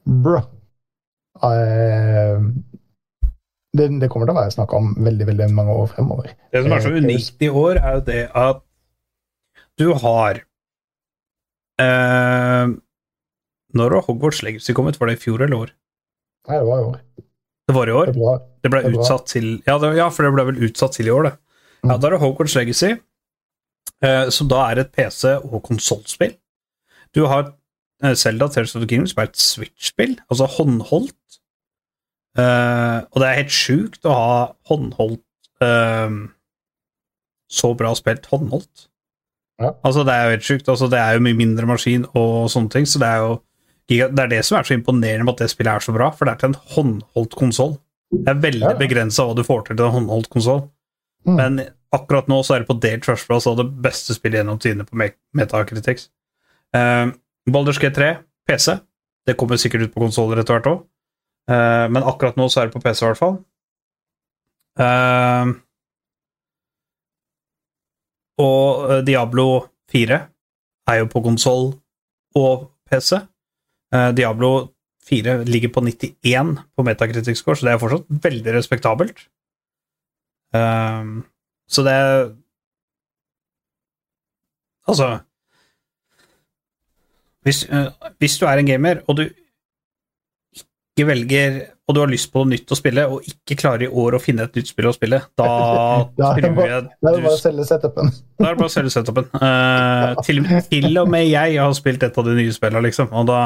Bra. Uh, det, det kommer til å være snakk om veldig veldig mange år fremover. Det som er så Eh, unikt i år, er jo det at du har uh, Når har Hogwarts Legacy kommet? Var det i fjor eller år? Nei, det var i år. Det var i år? Det, Det ble det utsatt til ja, ja, for det ble vel utsatt til i år, det. Ja, Mm. Da er det Hogwarts Legacy, eh, som da er et PC- og konsollspill. Du har Selda Zelda Tears of the Kingdom, som er et Switch-spill, altså håndholdt. Uh, og det er helt sjukt å ha håndholdt uh, Så bra spilt håndholdt. Ja. Altså, det er jo helt sjukt. Altså, det er jo mye mindre maskin og sånne ting, så det er jo det er det som er så imponerende med at det spillet er så bra, for det er til en håndholdt konsoll. Det er veldig Ja. begrensa hva du får til til en håndholdt konsoll. Mm. Men akkurat nå så er det på delt førsteplass av det beste spillet gjennom tidene på Me- Metacritics. Uh, Baldur's G3, PC. Det kommer sikkert ut på konsoller etter hvert òg. men akkurat nå så er det på PC, i hvert fall. Uh, og eh, Diablo 4 er jo på konsoll og PC. Uh, Diablo 4 ligger på 91 på Metacritic score, så det er fortsatt veldig respektabelt. Ehm, så det Altså hvis, eh, hvis du er en gamer, og du ikke velger Og du har lyst på noe nytt å spille, og ikke klarer i år å finne et nytt spill å spille, da Da er det bare- er å selge setupen. da er det bare å selge setupen. Eh, til, til og med jeg har spilt et av de nye spillene, liksom, og da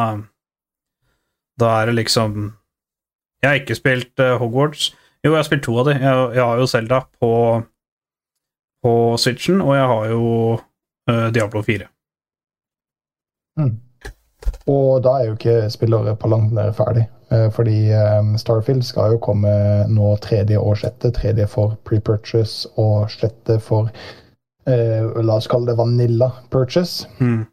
Da er det liksom Jeg har ikke spilt uh, Hogwarts. Jo, jeg har spilt to av de. Jeg, jeg har jo Selda på, på Switchen, og jeg har jo uh, Diablo 4. Og da er jo ikke spillere på langt nær ferdig. eh, Fordi eh, Starfield skal jo komme nå tredje og sjette. Tredje for pre-purchase og sjette for eh, La oss kalle det vanilla purchase. Mm.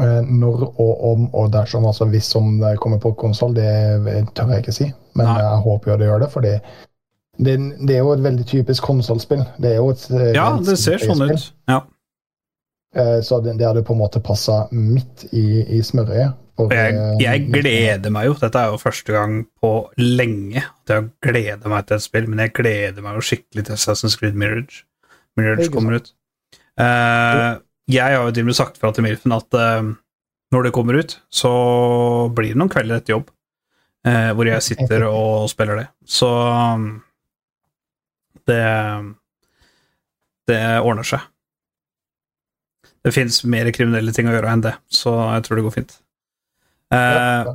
Eh, Når og om og dersom, altså hvis om det kommer på konsoll, det tør jeg ikke si. Men Nei. jeg håper jo det gjør det, fordi det, det er jo et veldig typisk konsollspill. Det er jo et eh, Ja, det ser sånn ut. Ja. Eh, Så det, det hadde på en måte passa midt i, i smørøyet. jeg, jeg gleder meg jo. Dette er jo første gang på lenge at jeg gleder meg til et spill, men jeg gleder meg jo skikkelig til Assassin's Creed Mirage. Mirage kommer ut. Uh, jeg har jo til og med sagt fra til Milfen at uh, når det kommer ut, så blir det noen kvelder etter jobb uh, hvor jeg sitter og spiller det. Så um, det Det ordner seg. Det fins mer kriminelle ting å gjøre enn det, så jeg tror det går fint. Eh,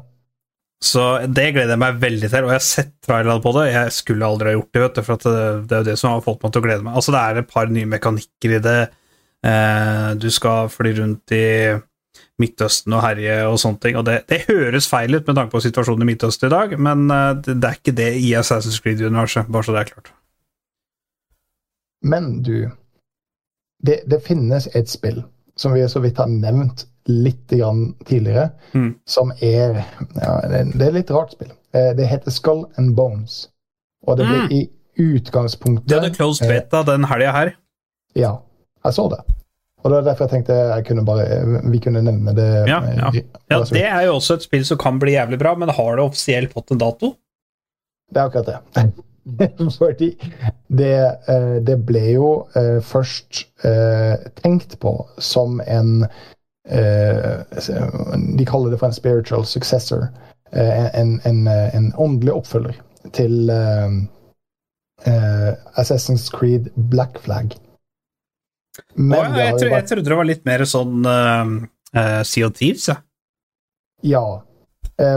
så det gleder jeg meg veldig til, og jeg har sett trailerne på det. Jeg skulle aldri ha gjort det, vet du, for det, det er jo det som har fått meg til å glede meg. Altså, det er et par nye mekanikker i det. Eh, du skal fly rundt i Midtøsten og herje og sånne ting, og det, det høres feil ut med tanke på situasjonen i Midtøsten i dag, men eh, det, det er ikke det i Assassin's Creed-universet, bare så det er klart. Men du, det, det finnes et spill som vi så vidt har nevnt litt grann tidligere, Mm. som er ja, det, er litt rart spill. Eh, Det heter Skull and Bones. Og det ble Mm. i utgangspunktet Det hadde closed eh, beta den helga her. Ja, jeg så det. Og det var derfor jeg tenkte jeg kunne bare, vi kunne nevne det. Ja, eh, ja. Ja, altså, det er jo også et spill som kan bli jævlig bra, men har det offisielt fått en dato? Det er akkurat det. Fordi det, eh, det ble jo eh, først eh, tenkt på som en De kaller det for en spiritual successor. En, en, en åndelig oppfølger til Assassin's Creed Black Flag. Men Å, ja, jeg, trodde det var litt mer sånn uh, Sea of Thieves, jeg. Ja.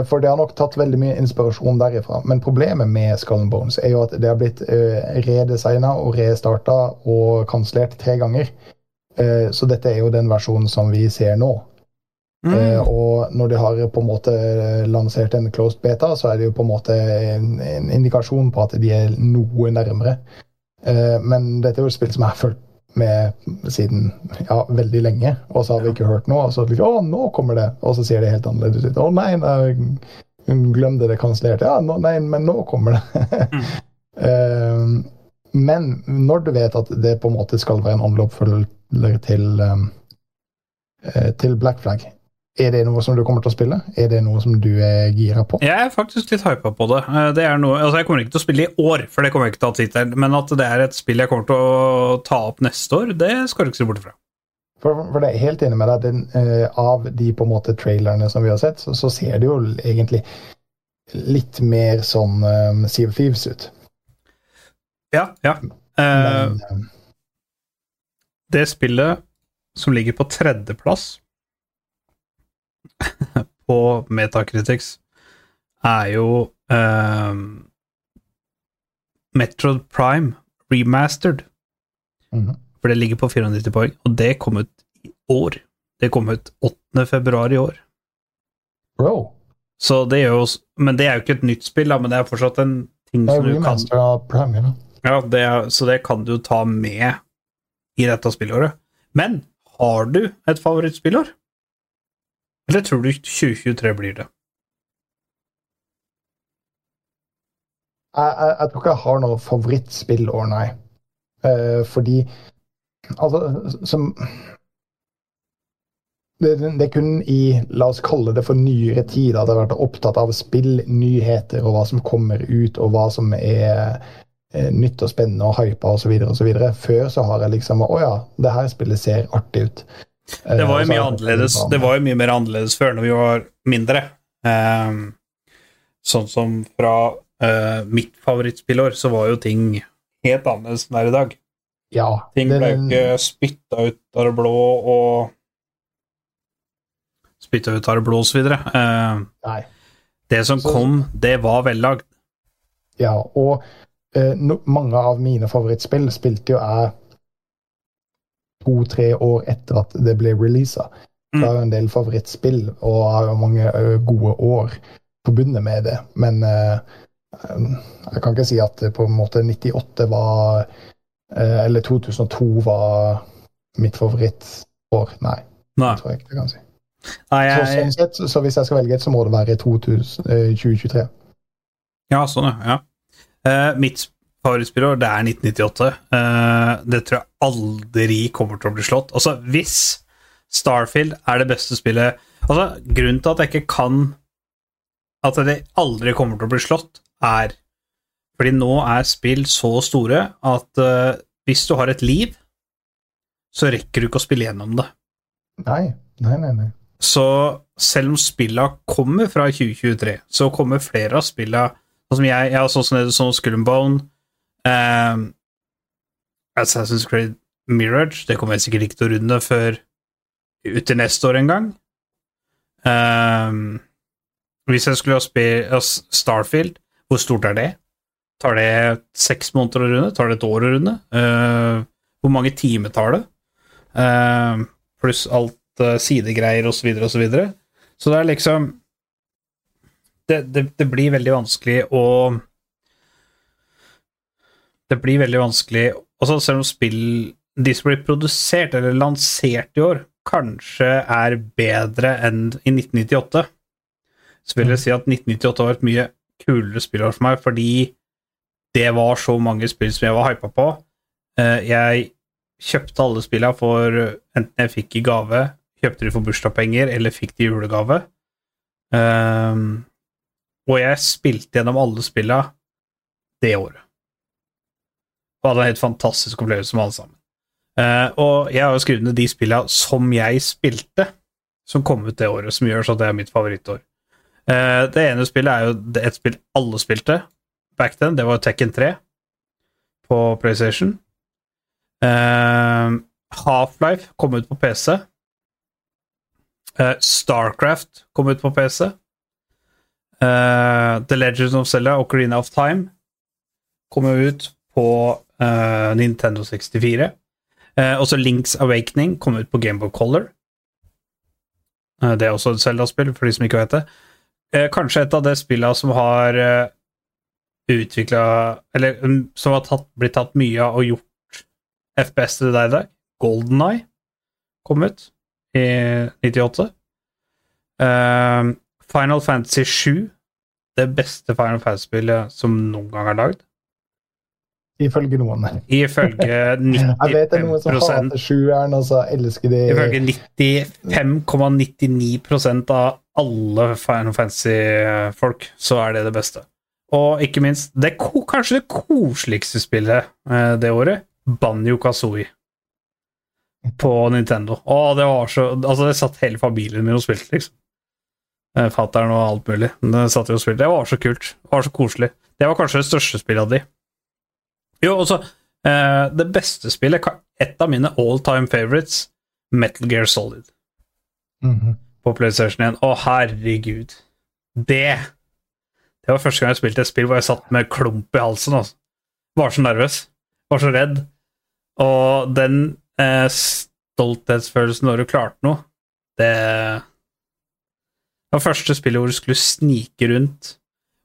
For det har nok tatt veldig mye inspirasjon derifra. Men problemet med Skull and Bones er jo at det har blitt uh, redesigna og restarta og kansellert tre ganger. Eh, så dette er jo den versjonen som vi ser nå. Mm. Eh, og når de har på en måte lansert en closed beta, så er det jo på en måte en, indikasjon på at de er noe nærmere. Eh, men dette er jo et spill som jeg har fulgt med siden ja, veldig lenge, og så har vi ikke hørt noe. Og så liksom, å, nå kommer det, og så sier det helt annerledes ut. Å nei, nei glem det, det er kansellert. Ja, nå, nei, men nå kommer det. Eh, men når du vet at det på en måte skal være en åndelig oppfølger til, um, til Black Flag, Er det noe som du kommer til å spille? Er det noe som du er gira på? Jeg er faktisk litt hypa på det. Eh, det er noe, altså Jeg kommer ikke til å spille i år, for det kommer jeg ikke til å ha tid til. Men at det er et spill jeg kommer til å ta opp neste år, det skal du ikke se bort fra. For, for det er helt enig med deg. Den, uh, av de på en måte trailerne som vi har sett, så, så ser det jo egentlig litt mer sånn um, Sea of Thieves ut. Ja, ja. Uh, Men uh, det spillet som ligger på tredjeplass på Metacritics, er jo ehm, Metroid Prime Remastered. mhm. For det ligger på 94 poeng, og det kom ut i år. Det kom ut 8. februar i år. Bro, Så det gjør jo Men det er jo ikke et nytt spill, da, men det er fortsatt en ting er som du kan av Prime, ja. Ja, det er, så det kan du ta med i dette spillåret. Men har du et favorittspillår? Eller tror du 2023 blir det? Jeg, jeg, jeg tror ikke jeg har noe favorittspillår, nei. Eh, fordi Altså, som det, det er kun i, la oss kalle det for nyere tid, at jeg har vært opptatt av spillnyheter og hva som kommer ut, og hva som er eh, nytt og spennende og hypa osv. Før så har jeg liksom Å ja, det her spillet ser artig ut. Eh, Det var jo mye annerledes Det var jo mye mer annerledes før, når vi var mindre. Ehm, sånn som fra eh, mitt favorittspillår, så var jo ting helt annerledes enn det er i dag. Ja, Ting ble jo ikke spytta ut av det blå og Spytta ut av det blå og så videre. Ehm, Nei. det som Så- kom, det var vellagd. Ja, og eh, no, mange av mine favorittspill spilte jo jeg to-tre år etter at det ble releasa. Mm. er jo en del favorittspill, og har jo mange gode år forbundet med det. Men jeg kan ikke si at på en måte 98 var Eller 2002 var mitt favorittår. Nei, Nei, det tror jeg ikke jeg kan si. Nei Så, sånn sett, så hvis jeg skal velge et, så må det være 2000, eh, 2023. Ja, sånn, ja. Uh, Eh, mitt favorittspillår, det er 1998. Eh, det tror jeg aldri kommer til å bli slått. Altså, hvis Starfield er det beste spillet Altså, grunnen til at jeg ikke kan At det aldri kommer til å bli slått, er fordi nå er spill så store at uh, hvis du har et liv, så rekker du ikke å spille gjennom det. Nei, nei, nei. nei. Så selv om spilla kommer fra 2023, så kommer flere av spilla Sånn som jeg, ja, sånn som Skull and Bone ehm, Assassin's Creed Mirage, det kommer jeg sikkert ikke til å runde før ut til neste år en gang. Ehm, hvis jeg skulle ha spilt Starfield, hvor stort er det? Tar det seks måneder å runde? Tar det et år å runde? Uh, hvor mange timer tar det? Uh, pluss alt uh, sidegreier osv. osv. Så, videre. så det er liksom det, det, det blir veldig vanskelig å Det blir veldig vanskelig Også Selv om spill de som blir produsert eller lansert i år, kanskje er bedre enn i 1998, så vil jeg si at 1998 var et mye kulere spillår for meg, fordi det var så mange spill som jeg var hypa på. Eh, Jeg kjøpte alle spillene for enten jeg fikk i gave, kjøpte de for bursdagspenger, eller fikk de i julegave. Ehm, og jeg spilte gjennom alle spillene det året. Og hadde en helt fantastisk opplevelse med alle sammen. Uh, og jeg har jo skrevet ned de spillene som jeg spilte, som kom ut det året, som gjør så at det er mitt favorittår. Uh, det ene spillet er jo et spill alle spilte back then, det var Tekken 3 på PlayStation. Uh, Half-Life kom ut på PC. Starcraft kom ut på PC. The Legends of Zelda og Ocarina of Time kom jo ut på eh, Nintendo 64. Uh, også Links Awakening kom ut på Gameboy Color. Uh, det er også et Zelda-spill, for de som ikke vet det. Eh, kanskje et av de spillene som har uh, utvikla Eller um, som har tatt, blitt tatt mye av og gjort FPS til deg i dag. Golden Eye kom ut i 98. Eh, Final Fantasy 7, det beste Final Fantasy-spillet som noen gang er lagd. Ifølge noen. Ifølge Jeg vet det er noen som 95 hater sjueren, og så elsker de Ifølge 95,99% av alle Final Fantasy-folk, så er det det beste. Og ikke minst, det kanskje det koseligste spillet eh, det året, Banjo Kazooie. På Nintendo. Å, det var så Altså, det satt hele familien min og spilte, liksom. Eh, Fattern og alt mulig. Det satt vi og spilte. Det var så kult. Det var så koselig. Det var kanskje det største spillet av de. Jo, og så eh, Det beste spillet, et av mine all time favorites, Metal Gear Solid Mhm. på PlayStation 1. Å, herregud. Det Det var første gang jeg spilte et spill hvor jeg satt med klump i halsen. Altså. Var så nervøs. Var så redd. Og den uh, stolthetsfølelsen når du klarte noe, det Det var første spillet hvor du skulle snike rundt.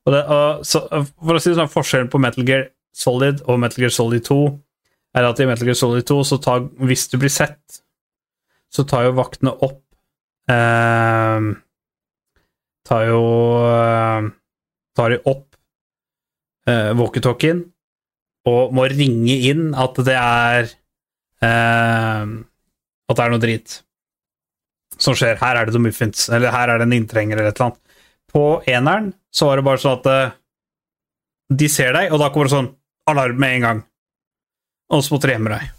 Og det, og, så, for å si sånn, Forskjellen på Metal Gear Solid og Metal Gear Solid 2 er at i Metal Gear Solid 2, så tar, hvis du blir sett, så tar jo vaktene opp eh, Tar jo eh, Tar de opp eh, walkietalkien og må ringe inn at det er eh, At det er noe drit som skjer. Her er det noe muffins, eller her er det en inntrenger, eller et eller annet. På eneren så var det bare sånn at eh, de ser deg, og da kommer det sånn alarm med en gang. Og så måtte de gjemme deg.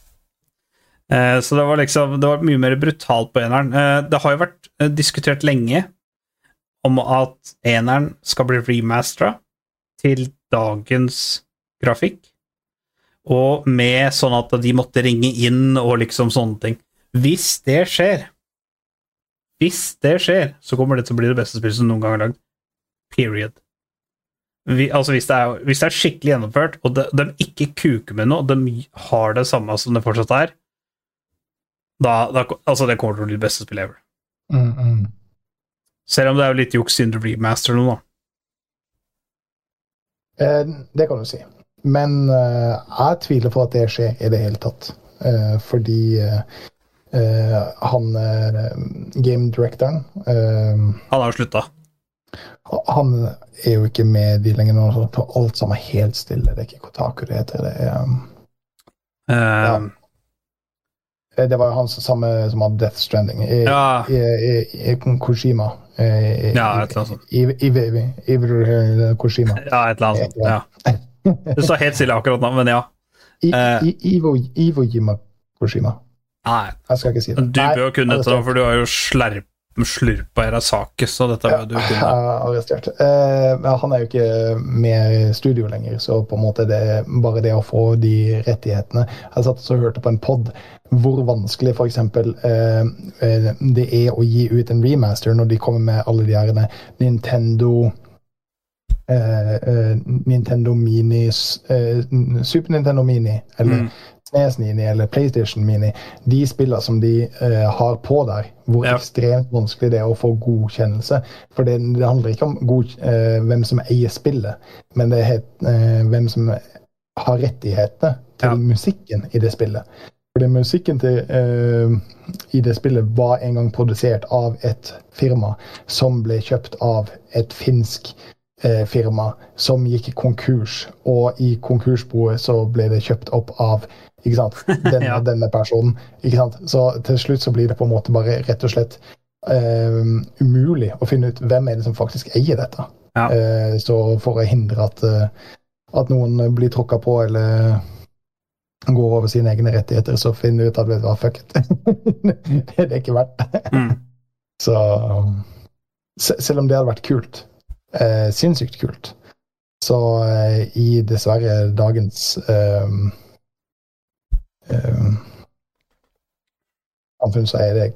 Eh, så det var liksom Det var mye mer brutalt på eneren. Eh, det har jo vært eh, diskutert lenge om at eneren skal bli remastera til dagens grafikk, og med sånn at de måtte ringe inn og liksom sånne ting. Hvis det skjer, hvis det skjer, så kommer det til å bli det beste spillet som noen gang er lagd. Period. Vi, altså hvis det, er, hvis det er skikkelig gjennomført, og de, de ikke kuker med noe, de har det samme som det fortsatt er, da, da Altså, det kommer til å bli det beste spillet ever. Mm, mm. Selv om det er jo litt juks siden du master nå da. Eh, det kan du si. Men eh, jeg tviler på at det skjer i det hele tatt. Eh, fordi eh, eh, han eh, game directoren Han har jo slutta. Han er jo ikke med de lenger nå. så Alt sammen er helt stille. Det er ikke Kotaku det heter. Det, er, um, Eh, eh, det var jo han som- samme som hadde Death Stranding. I, Ja. i, i, i Kojima. Eh, I, Ja, et eller annet sånt. I, i, i, i, i Kojima. ja, et eller annet sånt. Ja. Det står helt stille akkurat nå, men ja. I, Eh. i, Ivo, Ivo Jima Kojima. Nei, Jeg skal ikke si det. du bør kunne dette, for du har jo slerp, slurpa Irasake, så dette var du Ja, kunne. arrestert. Eh, han er jo ikke med i studio lenger, så på en måte det er bare det å få de rettighetene Jeg satt og hørte på en pod hvor vanskelig f.eks. Eh, eh, det er å gi ut en remaster når de kommer med alle de her Nintendo eh, eh, Nintendo Minis eh, Super Nintendo Mini eller Mm. SNES Mini eller PlayStation Mini, de spillene som de uh, har på der, hvor Ja. ekstremt vanskelig det er å få godkjennelse. For det, det handler ikke om god, uh, hvem som eier spillet, men det er het- eh, hvem som har rettighetene til Ja. musikken i det spillet. Fordi musikken til, i det spillet var en gang produsert av et firma som ble kjøpt av et finsk firma som gikk konkurs, og i konkursboet så ble det kjøpt opp av ikke sant, denne, Ja. denne personen. ikke sant, Så til slutt så blir det på en måte bare rett og slett eh, umulig å finne ut hvem er det som faktisk eier dette. Ja. Uh, så for å hindre at, uh, at noen blir tråkka på eller går over sine egne rettigheter, så finner du ut at vet du hva, fuck it. det er det ikke verdt. Mm. Så Selv om det hadde vært kult, eh, sinnssykt kult, så eh, i dessverre dagens eh, eh, samfunn så er det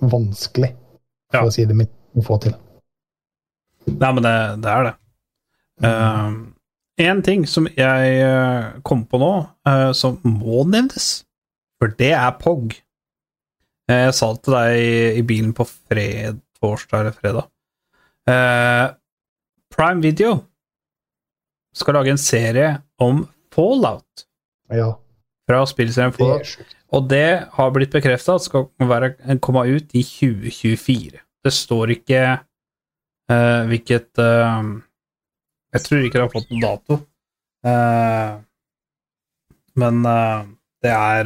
vanskelig, for Ja. å si det mitt, å få til. Nei, men det, det er det. Mm. en ting som jeg eh, kom på nå, uh, som må nevnes, for det er POG. Eh, jeg sa det til deg i, bilen på fred, torsdag eller fredag. Eh, Prime Video skal lage en serie om Fallout Ja, fra er. Og det har blitt bekrefta at skal være, komme ut i 2024. Det står ikke uh, hvilket uh, Jeg tror ikke det har fått noen dato. Uh, Men det er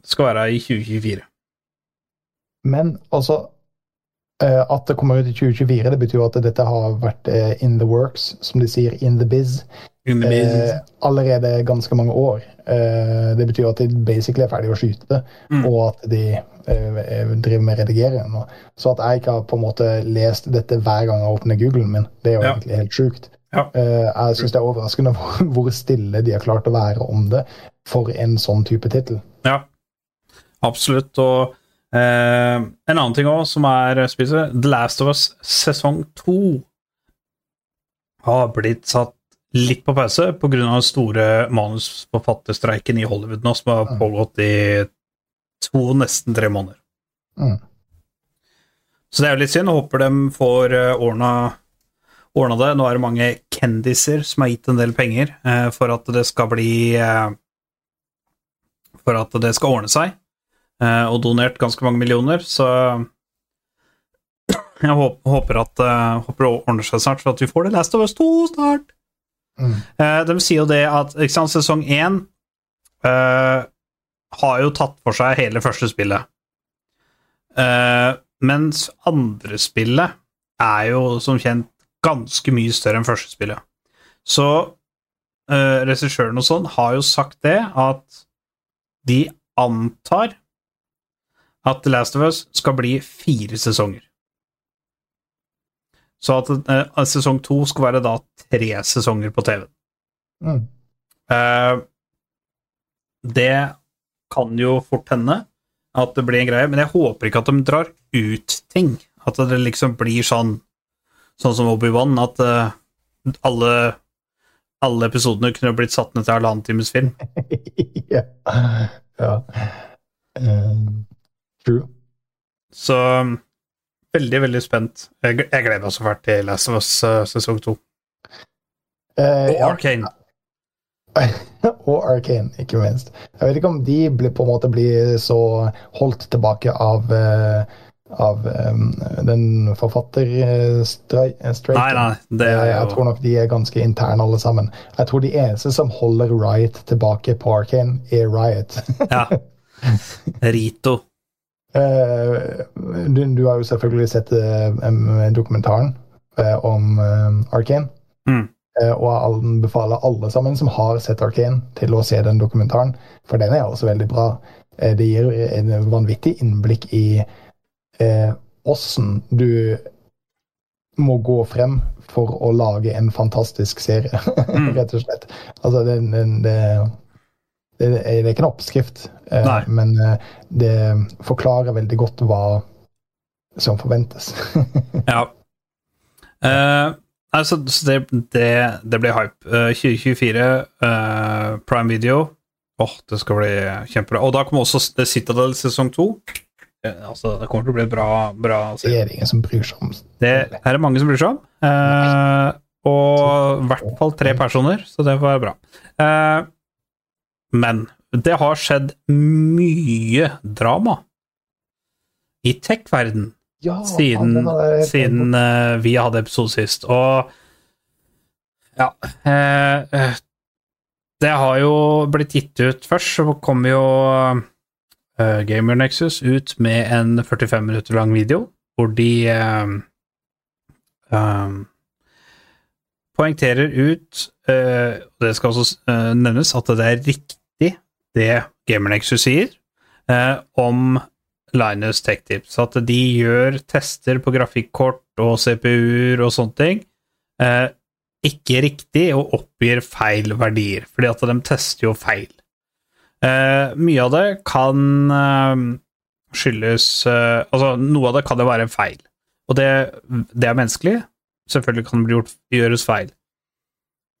Det skal være i 2024. Men altså At det kommer ut i 2024, det betyr jo at dette har vært eh, in the works, som de sier, in the biz, eh, allerede ganske mange år. Eh, det betyr at de basically er ferdig å skyte, Mm. og at de eh, driver med redigering. Så at jeg ikke har på en måte lest dette hver gang jeg åpner Googlen min, det er jo Ja. egentlig helt sjukt. Ja. Eh, jeg syns det er overraskende hvor stille de har klart å være om det for en sånn type tittel. Ja, absolutt. Og eh, en annen ting òg som er spiser, The Last of Us sesong to har blitt satt litt på pause pga. den store manusforfatterstreiken i Hollywood nå, som har Mm. pågått i to, nesten tre måneder. Mm. Så det er jo litt synd. Håper de får eh, ordna, ordna det. Nå er det mange kendiser som har gitt en del penger eh, for at det skal bli eh, For at det skal ordne seg, og donert ganske mange millioner, så jeg håper, at eh, håper det ordner seg snart, for at vi får det Last of Us 2 snart. Mm. Eh, de sier jo det at sant, sesong én uh, har jo tatt for seg hele første spillet. Uh, mens andre spillet er jo som kjent ganske mye større enn første spillet. Så uh, regissøren og sånn har jo sagt det, at de antar at The Last of Us skal bli fire sesonger. Så at uh, sesong to skal være da tre sesonger på TV. Mm. Uh, det kan jo fort hende at det blir en greie, men jeg håper ikke at de drar ut ting. At det liksom blir sånn Sånn som Obi-Wan, at uh, alle, alle episodene kunne blitt satt ned til halvannen times film. ja. ja. Um, true. Så veldig, veldig spent. Jeg, jeg gleder meg så fælt til Last of Us eh, sesong to. Uh, Og ja. Arcane. og Arcane, ikke minst. Jeg vet ikke om de blir, på en måte blir så holdt tilbake av, uh, av um, den forfatterstreiken. Nei, nei, det er Jeg jo tror nok de er ganske interne alle sammen. Jeg tror de eneste som holder Riot tilbake på Arcane, er Riot. Ja. Rito. Eh, du, du har jo selvfølgelig sett eh, dokumentaren eh, om Arkane. Mm. Og jeg anbefaler alle sammen som har sett Arkane, til å se den dokumentaren, for den er også veldig bra. Det gir en vanvittig innblikk i åssen du må gå frem for å lage en fantastisk serie, Mm. rett og slett. Altså, det, den, det, det, det er ikke en oppskrift, eh, Nei. men eh, det forklarer veldig godt hva som forventes. Ja. Eh, altså, det, det, det blir hype. Eh, 2024, eh, Prime Video. Åh, det skal bli kjempebra. Og da kommer også The Citadel sesong to. Altså, det kommer til å bli bra, bra Det er ingen som bryr seg om. Det er det mange som bryr seg om. Eh, og i hvert fall tre personer, så det får være bra. Men det har skjedd mye drama i tech-verden Ja, siden, siden uh, vi hadde episode sist. Og ja eh, eh, Det har jo blitt gitt ut Først så kom jo uh, Gamer Nexus ut med en 45 minutter lang video hvor de eh, um, poengterer ut eh, Det skal også uh, nevnes at det er riktig det Gamernexus sier eh, om Linus Tech Tips. At de gjør tester på grafikkort og CPU-er og sånne ting. Eh, ikke riktig og oppgir feil verdier, fordi at de tester jo feil. Eh, mye av det kan eh, skyldes eh, Altså, noe av det kan jo være feil, og det, det er menneskelig. Selvfølgelig kan det gjort, gjøres feil.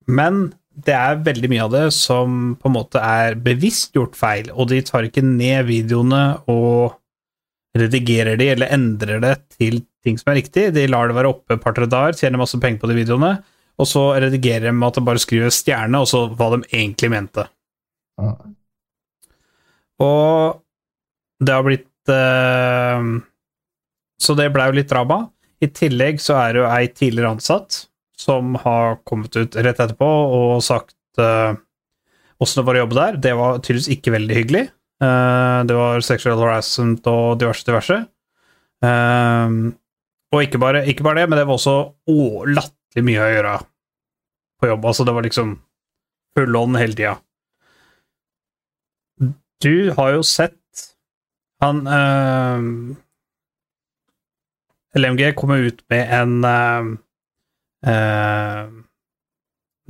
Men det er veldig mye av det som på en måte er bevisst gjort feil, og de tar ikke ned videoene og redigerer de eller endrer det til ting som er riktig. De lar det være oppe et par-tre dager, tjener masse penger på de videoene, og så redigerer de med at de bare skriver stjerne, og så hva de egentlig mente. Ja. Og det har blitt eh, Så det blei jo litt drama. I tillegg så er det jo ei tidligere ansatt som har kommet ut rett etterpå og sagt eh, åssen det var å jobbe der. Det var tydeligvis ikke veldig hyggelig. Eh, det var sexual harassment og diverse, diverse. Eh, og ikke bare, ikke bare det, men det var også å, latterlig mye å gjøre på jobb. Altså, det var liksom full on hele tida. Du har jo sett han LMG kommer ut med en eh,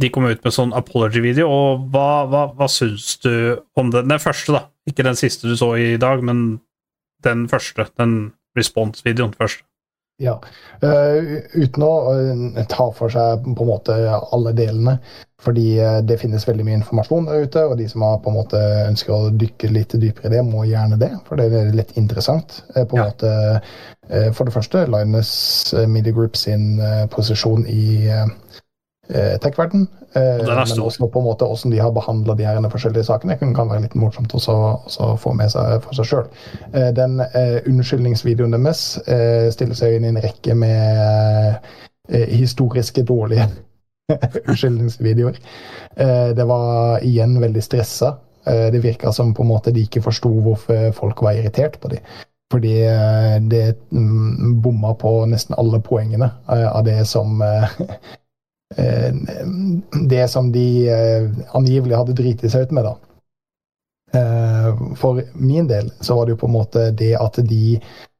De kommer ut med sånn apology-video, og hva, hva, hva syns du om den? Den første, da. Ikke den siste du så i dag, men den første. Den response-videoen først. Ja. Uh, uten å uh, ta for seg på en måte alle delene. Fordi uh, det finnes veldig mye informasjon der ute, og de som har på en måte ønsker å dykke litt dypere i det, må gjerne det. For det er litt interessant. på en Ja. måte, For det første, Linus Media Group sin posisjon i tech-verden. den er men også på en måte hvordan de har behandla de her forskjellige sakene. Det kan være litt morsomt også, også få med seg for seg sjøl. Eh, Den eh, unnskyldningsvideoen deres eh, stiller seg inn i en rekke med eh, historiske dårlige unnskyldningsvideoer. Eh, det var igjen veldig stressa. Eh, det virka som på en måte de ikke forsto hvorfor folk var irritert på dem. Fordi eh, det mm, bomma på nesten alle poengene eh, av det som eh, eh, Det som de eh, angivelig hadde driti seg ut med, da. Eh, For min del så var det jo på en måte det at de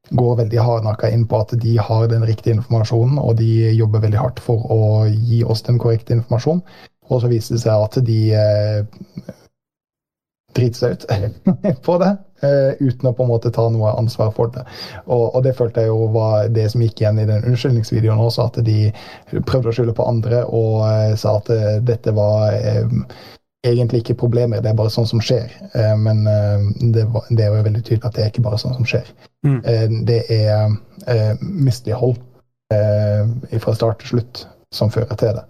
går veldig hardnakka inn på at de har den riktige informasjonen, og de jobber veldig hardt for å gi oss den korrekte informasjonen. Og så viser det seg at de eh, driter seg ut på det, eh, uten å på en måte ta noe ansvar for det. Og, og det følte jeg jo var det som gikk igjen i den unnskyldningsvideoen også, at de prøvde å skylde på andre og eh, sa at eh, dette var eh, egentlig ikke problemer, det er bare sånn som skjer. Eh, men eh, det, var, det er jo veldig tydelig at det er ikke bare sånn som skjer. Mm. Eh, det er eh, mislighold eh, fra start til slutt som fører til det.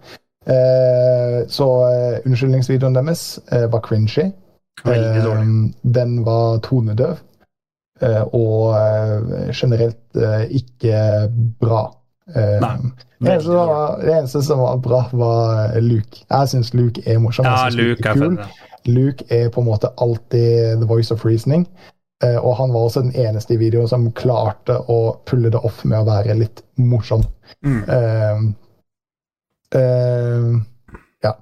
Eh, så eh, unnskyldningsvideoen deres eh, var cringy. Veldig dårlig. Eh, den var tonedøv. eh, og eh, generelt ikke bra. Nei, det, eneste var, det eneste som var bra, var Luke. Jeg syns Luke er morsom. Ja, Luke, Luke er kul. Luke er på en måte alltid the voice of reasoning. Eh, og han var også den eneste i videoen som klarte å pulle det off med å være litt morsom. Mm. Eh, eh, ja.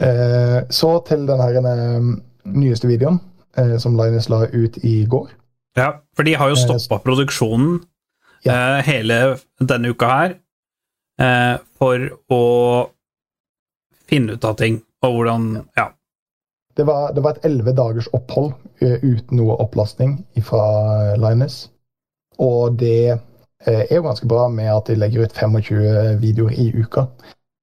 Eh, så til den her eh, nyeste videoen eh, som Linus la ut i går. Ja, for de har jo stoppa produksjonen Ja. eh, hele denne uka her eh, for å finne ut av ting, og hvordan Ja. Det var, det var et elleve dagers opphold eh, uten noe opplastning fra Linus. Og det eh, er jo ganske bra med at de legger ut 25 videoer i uka.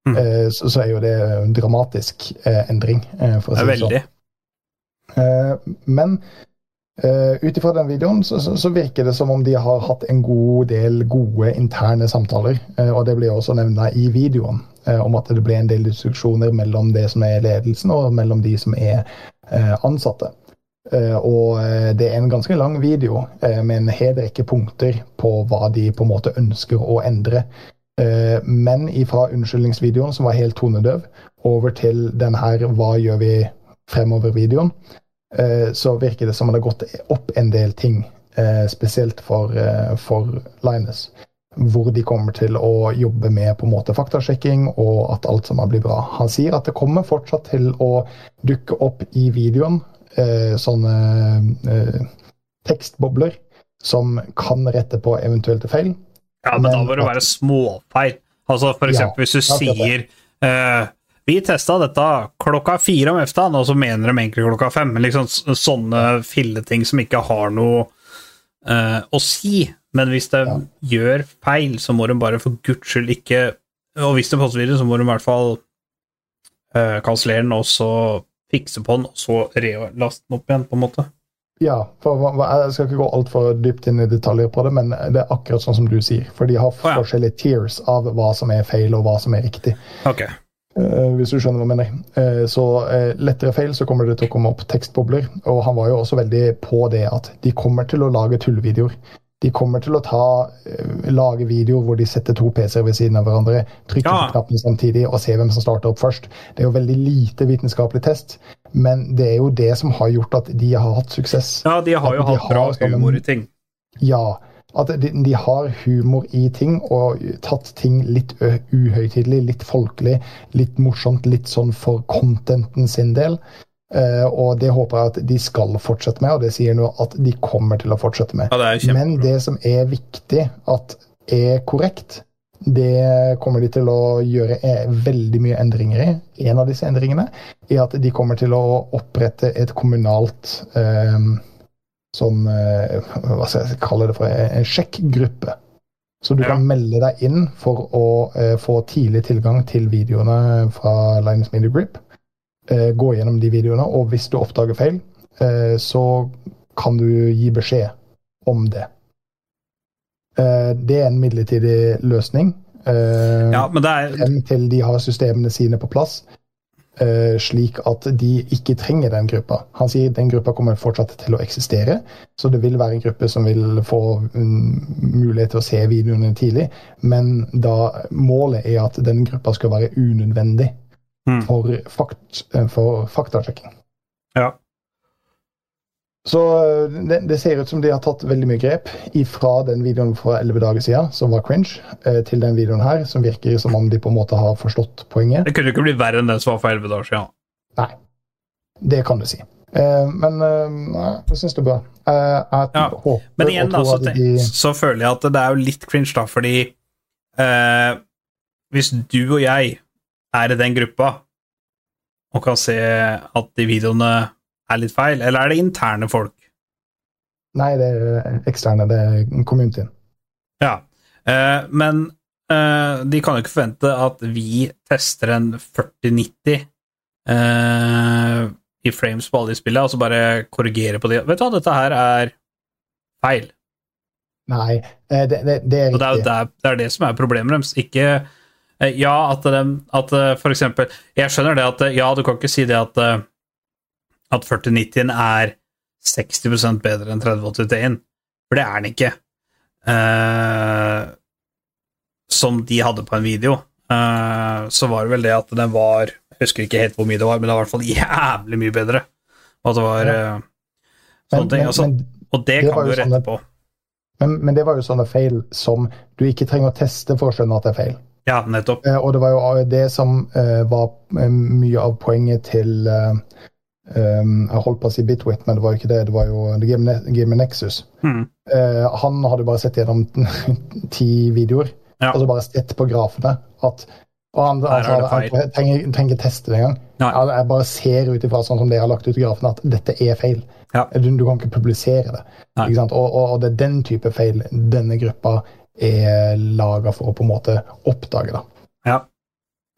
Mm. Eh, så, så er jo det en dramatisk eh, endring, eh, for å si det sånn. veldig. Eh, men uh, ut ifra den videoen så, så, så virker det som om de har hatt en god del gode interne samtaler. Uh, og det blir også nevna i videoen, uh, om at det ble en del diskusjoner mellom det som er ledelsen og mellom de som er eh, ansatte. Eh, og eh, det er en ganske lang video eh, med en hel rekke punkter på hva de på en måte ønsker å endre. Eh, men ifra unnskyldningsvideoen, som var helt tonedøv, over til den her 'Hva gjør vi fremover?'-videoen, eh, så virker det som om det har gått opp en del ting, eh, spesielt for, eh, for Linus. Hvor de kommer til å jobbe med på en måte faktasjekking og at alt sammen blir bra. Han sier at det kommer fortsatt til å dukke opp i videoen eh, sånne eh, tekstbobler som kan rette på eventuelle feil. Ja, men da må det være småfeil. Altså for Ja, eksempel hvis du sier eh, Vi testa dette klokka fire om eftan, og så mener de egentlig klokka fem. Men liksom sånne filleting som ikke har noe uh, å si. Men hvis de Ja. gjør feil, så må de bare for guds skyld ikke Og hvis de poster videre, så må de i hvert fall uh, kansellere den, og så fikse på den, og så relaste den opp igjen, på en måte. Ja, for Jeg skal ikke gå altfor dypt inn i detaljer på det, men det er akkurat sånn som du sier. For de har ja. forskjellige tiers av hva som er feil, og hva som er riktig. Ok. Eh, hvis du skjønner hva jeg mener. Eh, så eh, lettere feil, så kommer det til å komme opp tekstbobler. Og han var jo også veldig på det at de kommer til å lage tullevideoer. De kommer til å ta, lage videoer hvor de setter to PC-er ved siden av hverandre, trykker Ja. på knappen samtidig og ser hvem som starter opp først. Det er jo veldig lite vitenskapelig test, men det er jo det som har gjort at de har hatt suksess. Ja, de har jo de hatt bra som humor i ting. Ja. At de, de har humor i ting og tatt ting litt uhøytidelig, litt folkelig, litt morsomt, litt sånn for contenten sin del. Eh, og det håper jeg at de skal fortsette med, og det sier nå at de kommer til å fortsette med. Ja, det Men det som er viktig at er korrekt, det kommer de til å gjøre eh, veldig mye endringer i. En av disse endringene er at de kommer til å opprette et kommunalt eh, sånn eh, Hva skal jeg kalle det for? En sjekkgruppe. Så du Ja. kan melde deg inn for å eh, få tidlig tilgang til videoene fra Linus Media Grip. Eh, gå gjennom de videoene, og hvis du oppdager feil, eh, så kan du gi beskjed om det. Eh, det er en midlertidig løsning. eh, Ja, men det er til de har systemene sine på plass, slik at de ikke trenger den gruppa. Han sier den gruppa kommer fortsatt til å eksistere, så det vil være en gruppe som vil få mm, mulighet til å se videoene tidlig, men da målet er at den gruppa skal være unødvendig Mm. for, fakt, eh, for faktasjekking. Ja. Så eh, det, det ser ut som de har tatt veldig mye grep fra den videoen for elleve dager siden, som var cringe, eh, til den videoen her, som virker som om de på en måte har forstått poenget. Det kunne ikke bli verre enn den som var for elleve dager siden. Nei. Det kan du si. Eh, men jeg syns det er bra. Jeg Ja, håper Men igjen, da, så, de så føler jeg at det er jo litt cringe, da, fordi eh, Hvis du og jeg er i den gruppa og kan se at de videoene er litt feil, eller er det interne folk? Nei, det er eksterne. Det er communityen. Ja. Eh, men eh, de kan jo ikke forvente at vi tester en 4090 eh, i frames på alle de spillene, og så bare korrigerer på de. Vet du hva, dette her er feil. Nei, eh, det, det, det er Og det er det, er det som er problemet deres. Ikke eh, Ja, at, de, at eh, for eksempel Jeg skjønner det at eh, Ja, du kan ikke si det at eh, at 4090 er 60% bedre enn 3081, for det er den ikke. Uh, som de hadde på en video, uh, så var det vel det at den var Jeg husker ikke helt hvor mye det var, men det var i hvert fall jævlig mye bedre. Og at det var uh, sånne Men, ting. men, Altså, men, og det, det kan sånn rette sånne, på. men, men det var jo sånne feil som du ikke trenger å teste for å skjønne at det er feil. Ja, nettopp. Og det var jo det som var mye av poenget til eh, um, Jeg holdt på å si Bitwit, men det var jo ikke det. Det var jo The Game, Ne- Nexus. Mm. Uh, han hadde bare sett gjennom ti videoer Ja. og så bare sett på grafene at og han, det feil. jeg trenger, trenger ikke teste det engang. Nei. Jeg bare ser ut ifra sånn som dere har lagt ut i grafen, at dette er feil. Ja. Du, du kan ikke publisere det. Ikke sant? Og, og, og det er den type feil denne gruppa er laga for å på en måte oppdage. da. Ja.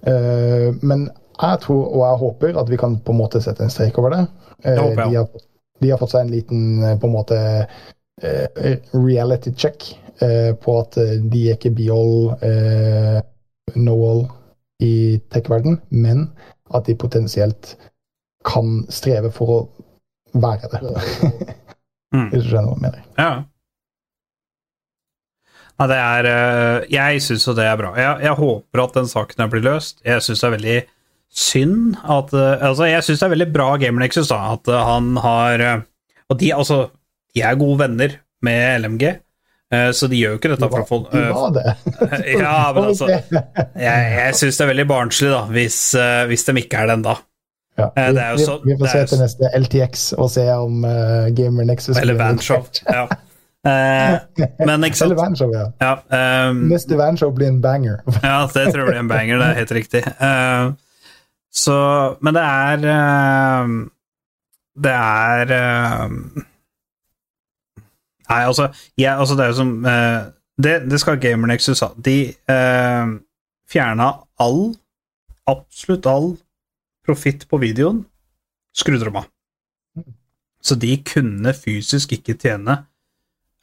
Uh, men jeg tror og jeg håper at vi kan på en måte sette en strek over det. Eh, håper ja. de, har, fått- de har fått seg en liten eh, på en måte eh, reality check eh, på at eh, de er ikke be all, eh, no all i tech-verden, men at de potensielt kan streve for å være det. Mm. Hvis du skjønner hva jeg mener. Ja. Nei, det er eh, Jeg syns jo det er bra. Jeg, jeg håper at den saken her blir løst. Jeg syns det er veldig synd at eh, Altså, jeg syns det er veldig bra av Gamer-Nexus, da, at eh, han har eh, Og de, altså, de er gode venner med LMG, så de gjør jo ikke dette for å få De var det. Ja, men altså Jeg, jeg syns det er veldig barnslig, da, hvis, hvis de ikke er det ennå. Ja. Vi, det jo vi, så- vi får se til neste LTX og se om uh, Gamer Nexus Eller Vanshow. Ja. Eh, men ikke Eller sant Vanshow, ja. ja, um, Neste Vanshow blir en banger. Ja, det tror jeg blir en banger, det er helt riktig. Eh, så Men det er eh, Det er eh, Nei, altså, jeg, altså Det er jo som eh, det, det skal GamerNexus ha. De eh, fjerna all, absolutt all, profitt på videoen. Skrudde dem av. Så de kunne fysisk ikke tjene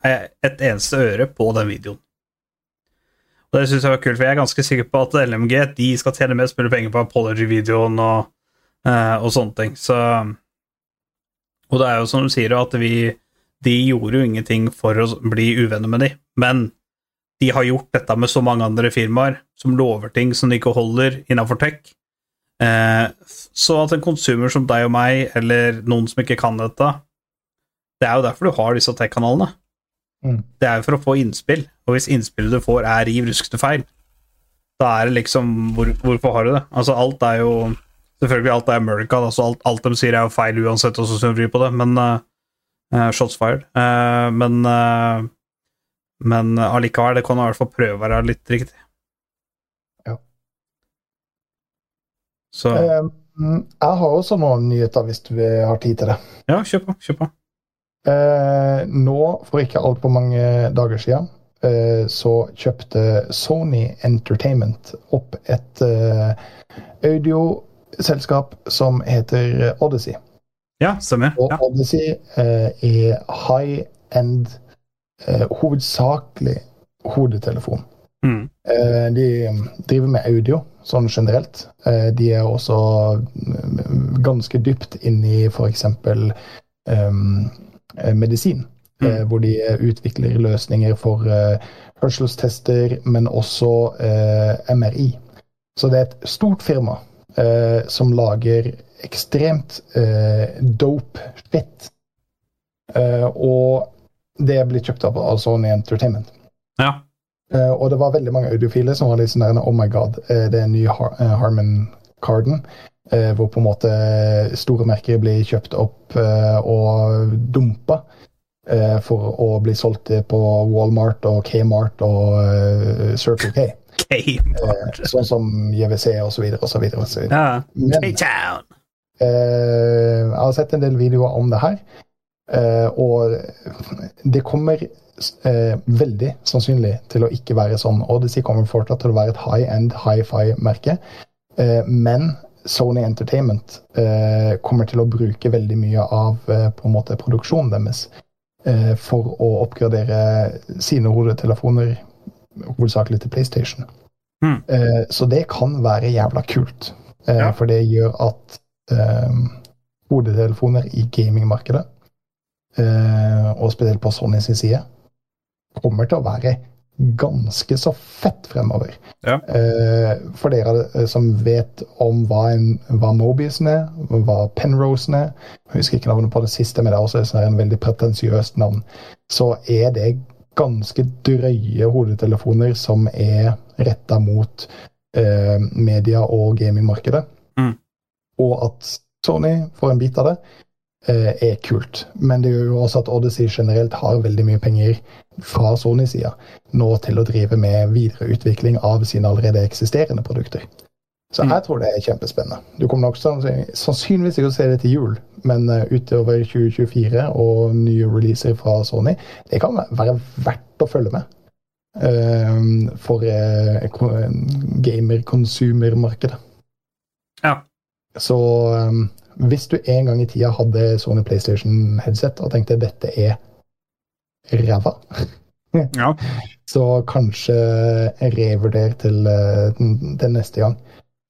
et eneste øre på den videoen. Og det synes jeg var kult, for jeg er ganske sikker på at LMG de skal tjene mest mulig penger på Apology-videoen og, eh, og sånne ting. Så Og det er jo som du sier, at vi de gjorde jo ingenting for å bli uvenner med de, men de har gjort dette med så mange andre firmaer som lover ting som de ikke holder innafor tech. Eh, så at en konsumer som deg og meg, eller noen som ikke kan dette Det er jo derfor du har disse tech-kanalene. Mm. Det er jo for å få innspill, og hvis innspillet du får, er riv ruskende feil, da er det liksom hvor, Hvorfor har du det? Altså, alt er jo Selvfølgelig alt er America, altså alt, alt de sier, er jo feil uansett og så snur vrir på det, men uh, Shots fired. Uh, men uh, men allikevel, det kan i hvert fall prøve å være litt riktig. Ja. Så Eh, jeg har også noen nyheter, hvis du har tid til det. ja, kjør på. Kjør på. Eh, nå, for ikke altfor mange dager siden, eh, så kjøpte Sony Entertainment opp et eh, audioselskap som heter Odyssey. Ja, stemmer. Og Ja. Odyssey eh, er high end, eh, hovedsakelig hodetelefon. Mm. Eh, de driver med audio sånn generelt. Eh, de er også mm, ganske dypt inni i f.eks. Um, medisin. Mm. Eh, hvor de utvikler løsninger for eh, hørselstester, men også eh, MRI. Så det er et stort firma eh, som lager ekstremt eh, dope shit. Eh, og det blitt kjøpt opp av Sony Entertainment. Ja. Eh, og det var veldig mange audiofile som var litt sånn der Oh my god, eh, det er en ny Har eh, Harman-carden. eh, hvor på en måte store merker blir kjøpt opp eh, og dumpa eh, for å bli solgt på Walmart og Kmart og eh, Circle K. Eh, sånn som JWC osv. osv. videre. Men så videre. Eh, jeg har sett en del videoer om det her, eh, og det kommer eh, veldig sannsynlig til å ikke være sånn. Odyssey kommer fortsatt til å være et high fi-merke. eh, men Sony Entertainment eh, kommer til å bruke veldig mye av eh, på en måte produksjonen deres eh, for å oppgradere sine hodetelefoner, hovedsakelig til PlayStation. Mm. Eh, så det kan være jævla kult, eh, Ja. for det gjør at eh, hodetelefoner i gamingmarkedet, eh, og spesielt på Sony sin side, kommer til å være ganske så fett fremover. Ja. Eh, for dere eh, som vet om hva, en, hva Mobiusen er, hva Penrosen er Jeg husker ikke navnet på det siste, men det er også en veldig pretensiøst navn. Så er det ganske drøye hodetelefoner som er retta mot eh, media- og gamingmarkedet. Mm. Og at Sony får en bit av det, er kult. Men det gjør jo også at Odyssey generelt har veldig mye penger fra Sony-sida nå til å drive med videreutvikling av sine allerede eksisterende produkter. Så Mm. jeg tror det er kjempespennende. Du kommer nok sannsyn- sannsynligvis ikke å se det til jul, men eh, utover 2024 og nye releaser fra Sony, det kan være verdt å følge med. eh, for uh, gamer-consumer-markedet. Ja. Så um, hvis du en gang i tida hadde Sony PlayStation-headset og tenkte dette er ræva, Ja. så kanskje revurder til den, den neste gang.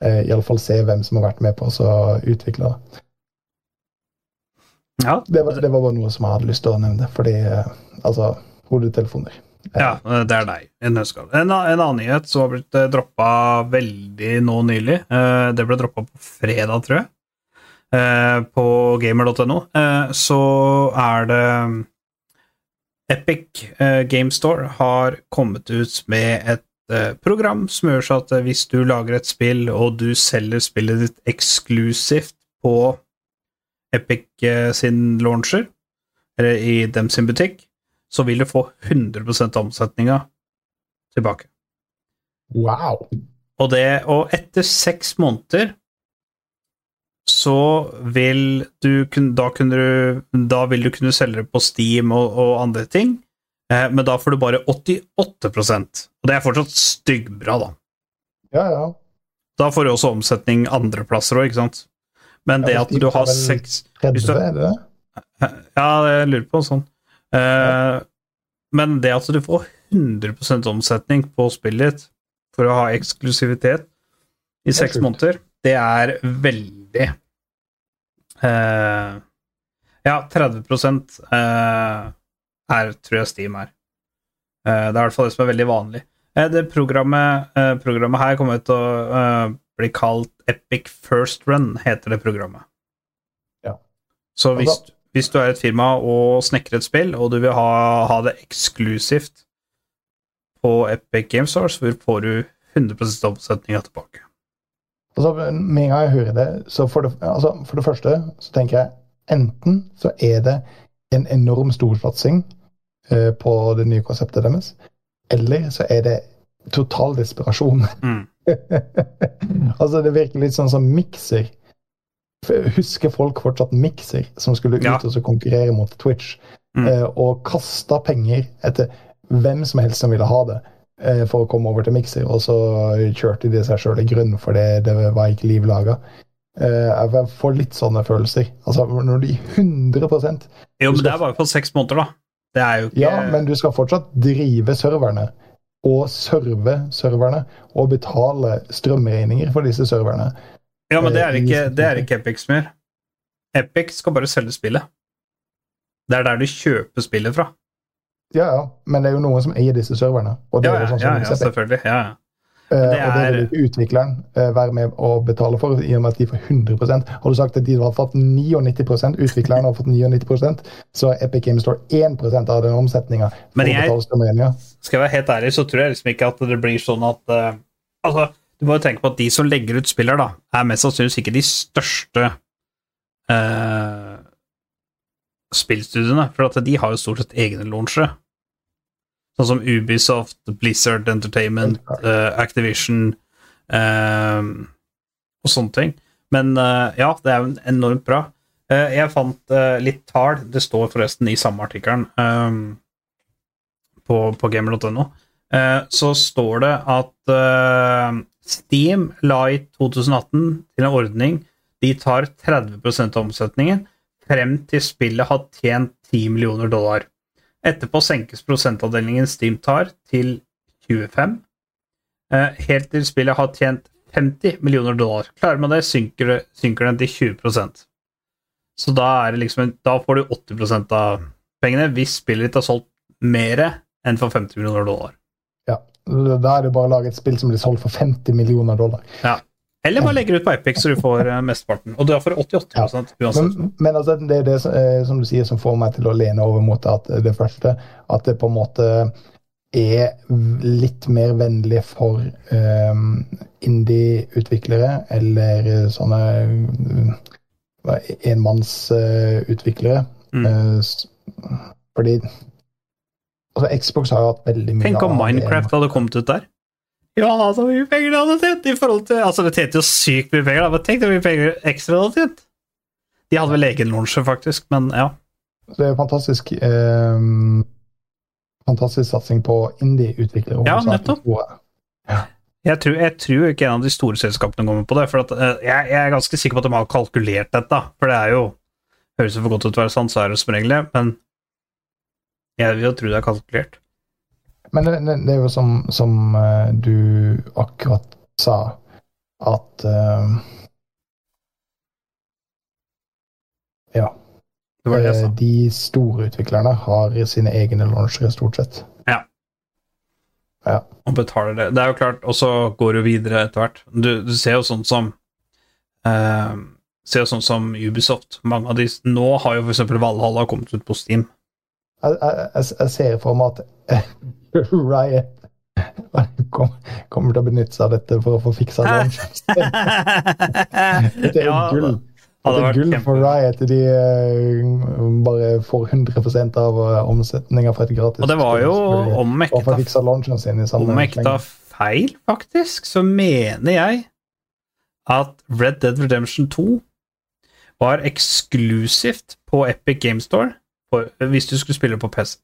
Uh, Iallfall se hvem som har vært med på å utvikle det. ja. Det var, det var bare noe som jeg hadde lyst til å nevne, fordi uh, altså Hodetelefoner. Ja, det er deg. En. En, annen nyhet som har blitt eh, droppa veldig nå nylig. Eh, det ble droppa på fredag, tror jeg. Eh, på gamer.no. Eh, så er det Epic eh, Game Store har kommet ut med et program som gjør så at hvis du lager et spill, og du selger spillet ditt eksklusivt på Epic sin launcher, eller i dem sin butikk, så vil du få 100 av omsetninga tilbake. Wow! Og, det, og etter seks måneder så vil du da, du, da vil du kunne selge det på Steam og, og andre ting, eh, men da får du bare 88% Og det er fortsatt styggbra, da. Ja, ja. Da får du også omsetning andre plasser òg, ikke sant? Men det at du har seks 30, det det? Ja, jeg lurer på sånn. Eh, Men det at du får 100% omsetning på spillet ditt for å ha eksklusivitet i seks måneder, det er veldig uh, Ja, 30 uh, er, tror jeg Steam er. Uh, det er i hvert fall det som er veldig vanlig. Eh, det programmet, eh, programmet her kommer til å eh, bli kalt Epic First Run, heter det programmet. Ja. Så hvis, hvis du er et firma og snekrer et spill, og du vil ha, ha det eksklusivt på Epic Games Store, så får du 100% omsetninga tilbake. Altså, med en gang jeg hører det, så for det, altså, for det første så tenker jeg enten så er det en enorm storsatsing uh, på det nye konseptet deres, eller så er det total desperasjon. Mm. altså, det virker litt sånn som mikser. Husker folk fortsatt mikser, som skulle ut Ja. og så konkurrere mot Twitch, Mm. uh, og kasta penger etter hvem som helst som ville ha det, eh, for å komme over til Mixer, og så kjørte de seg sjøl i grunn, for det, det var ikke liv laga. Eh, jeg får litt sånne følelser. Altså, når de 100 Jo, men det er bare på seks måneder, da. Det er jo ikke Ja, men du skal fortsatt drive serverne. Og serve serverne. Og betale strømregninger for disse serverne. Ja, men det er eh, ikke, i- det er ikke Epic som gjør. Epic skal bare selge spillet. Det er der du kjøper spillet fra. Ja, ja, men det er jo noen som eier disse serverne. Og det Ja, er jo sånn som ja ja selvfølgelig. Ja, ja. Eh, det Og det er- vil ikke utvikleren eh, være med å betale for, i og med at de får 100% Har du sagt at de har fått 99% utvikleren har fått 99% så er Epic Games Store 1% av den omsetninga. Men jeg-. Skal jeg være helt ærlig, så tror jeg liksom ikke at det blir sånn at uh, Altså, du må jo tenke på at de som legger ut spiller, da, er mest sannsynligvis ikke de største eh, spillstudiene, for at de har jo stort sett egne launchere. Sånn som Ubisoft, Blizzard Entertainment, uh, Activision eh, og sånne ting. Men uh, ja, det er jo enormt bra. Uh, jeg fant litt tall, det står forresten i samme artikkelen eh, på, på gamer.no. Så står det at Steam la i 2018 til en ordning de tar 30% av omsetningen frem til spillet har tjent 10 millioner dollar. Etterpå senkes prosentavdelingen Steam tar til 25, eh, helt til spillet har tjent 50 millioner dollar. Klarer man det, synker, synker den til 20% Så da, er det liksom da får du 80% av pengene hvis spillet ditt har solgt mer enn for 50 millioner dollar. Ja. Da er det bare å lage et spill som blir solgt for 50 millioner dollar. Eller bare legger ut på Epic, så du får eh, mesteparten. Og da får du 88 uansett. Men, men altså, det er det som, eh, du sier som får meg til å lene over mot at det første, at det på en måte er litt mer vennlig for um, indie-utviklere eller eh, sånne uh, enmannsutviklere. Mm. uh, fordi altså, Xbox har jo hatt veldig mye Tenk om Minecraft hadde kommet ut der. Ja, så mye penger de hadde tjent i forhold til Altså, det tjente jo sykt mye penger, da, men tenk hvor mye penger ekstra de hadde tjent. De hadde vel egen lunsj, faktisk, men ja. Det er fantastisk eh, Fantastisk satsing på indie-utviklere. Ja, nettopp. Ja. jeg. Jeg tror, jeg tror ikke en av de store selskapene kommer på det. For at, eh, jeg, jeg er ganske sikker på at de har kalkulert dette. For det er jo Høres det for godt ut å være sant, så er det som regel det, men jeg vil jo tro det er kalkulert. Men det, det, det er jo som, som eh, du akkurat sa, at uh, Ja. Det var det jeg eh, sa. De store utviklerne har sine egne launchere, stort sett. Ja. ja. og betaler det. Det er jo klart, og så går det videre etter hvert. Du, du ser jo sånn som uh, ser jo sånn som Ubisoft. Mange av de Nå har jo f.eks. Valhalla kommet ut på Steam. Jeg, jeg, jeg ser for meg at Riot kom, kommer til å benytte seg av dette for å få fiksa det. Det er Ja, gull. Det er gull for Riot. De eh, bare får 100% av uh, omsetninga for et gratis Og det var jo om tar feil, faktisk, så mener jeg at Red Dead Redemption 2 var eksklusivt på Epic Game Store hvis du skulle spille på PC.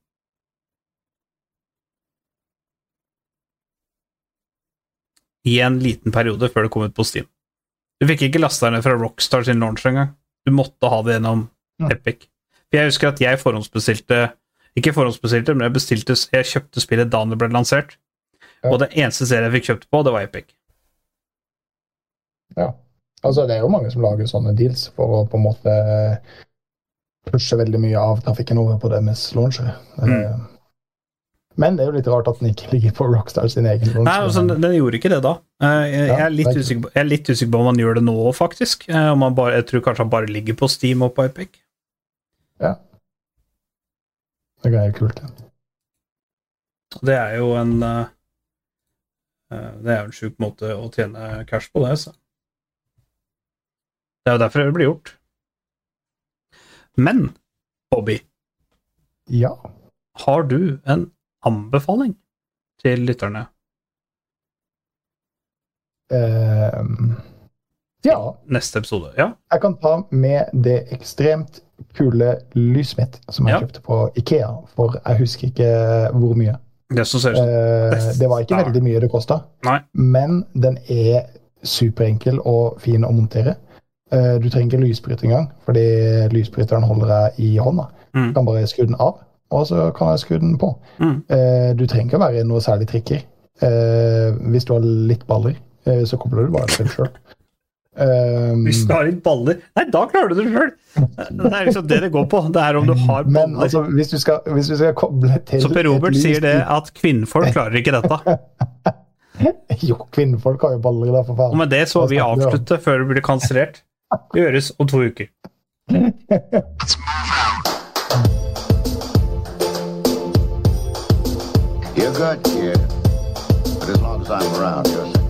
I en liten periode før det kom ut på Steam. Du fikk ikke lasta ned fra Rockstar sin launch engang. Du måtte ha det gjennom. Epic. For jeg husker at jeg forhåndsbestilte Ikke forhåndsbestilte, men jeg bestilte Jeg kjøpte spillet da det ble lansert. Og det eneste serien jeg fikk kjøpt på, det var Epic. Ja. Altså, det er jo mange som lager sånne deals for å på en måte pushe veldig mye av trafikken over på deres launcher. Eh, Men det er jo litt rart at den ikke ligger på Rockstar sin egen launcher. Nei, altså, den, gjorde ikke det da. Eh, Jeg, jeg, er litt er usikker, på- jeg er litt usikker på om han gjør det nå, faktisk. Eh, bare, jeg tror kanskje han bare ligger på Steam og på Epic. Ja. Det er jo kult. det. Det er jo en eh, Det er jo en sjuk måte å tjene cash på, det. Så. Det er jo derfor det blir gjort. Men, Bobby, Ja. har du en anbefaling til lytterne? Uh, ja. Neste episode? Ja? Jeg kan ta med det ekstremt kule lyset mitt som jeg Ja. kjøpte på Ikea, for jeg husker ikke hvor mye. Det Eh, det var ikke veldig mye det kosta, men den er superenkel og fin å montere. Uh, du trenger ikke lysbryter engang, fordi lysbryteren holder deg i hånda. Mm. Du kan bare skru den av, og så kan jeg skru den på. Mm. Eh, du trenger ikke være noe særlig trikker. Eh, hvis du har litt baller, eh, så kobler du bare til sjøl. Hvis du har litt baller Nei, da klarer du det sjøl! Det er liksom det det går på. Det er om du har Men baller. altså, hvis du skal, hvis du skal koble til Så Per Robert sier det at kvinnfolk klarer ikke dette. Jo, kvinnfolk har jo baller, da, for faen. Og med det så vi avslutte før det blir kansellert. Det gjøres om to uker. Good, kid. But as long as I'm around, you're second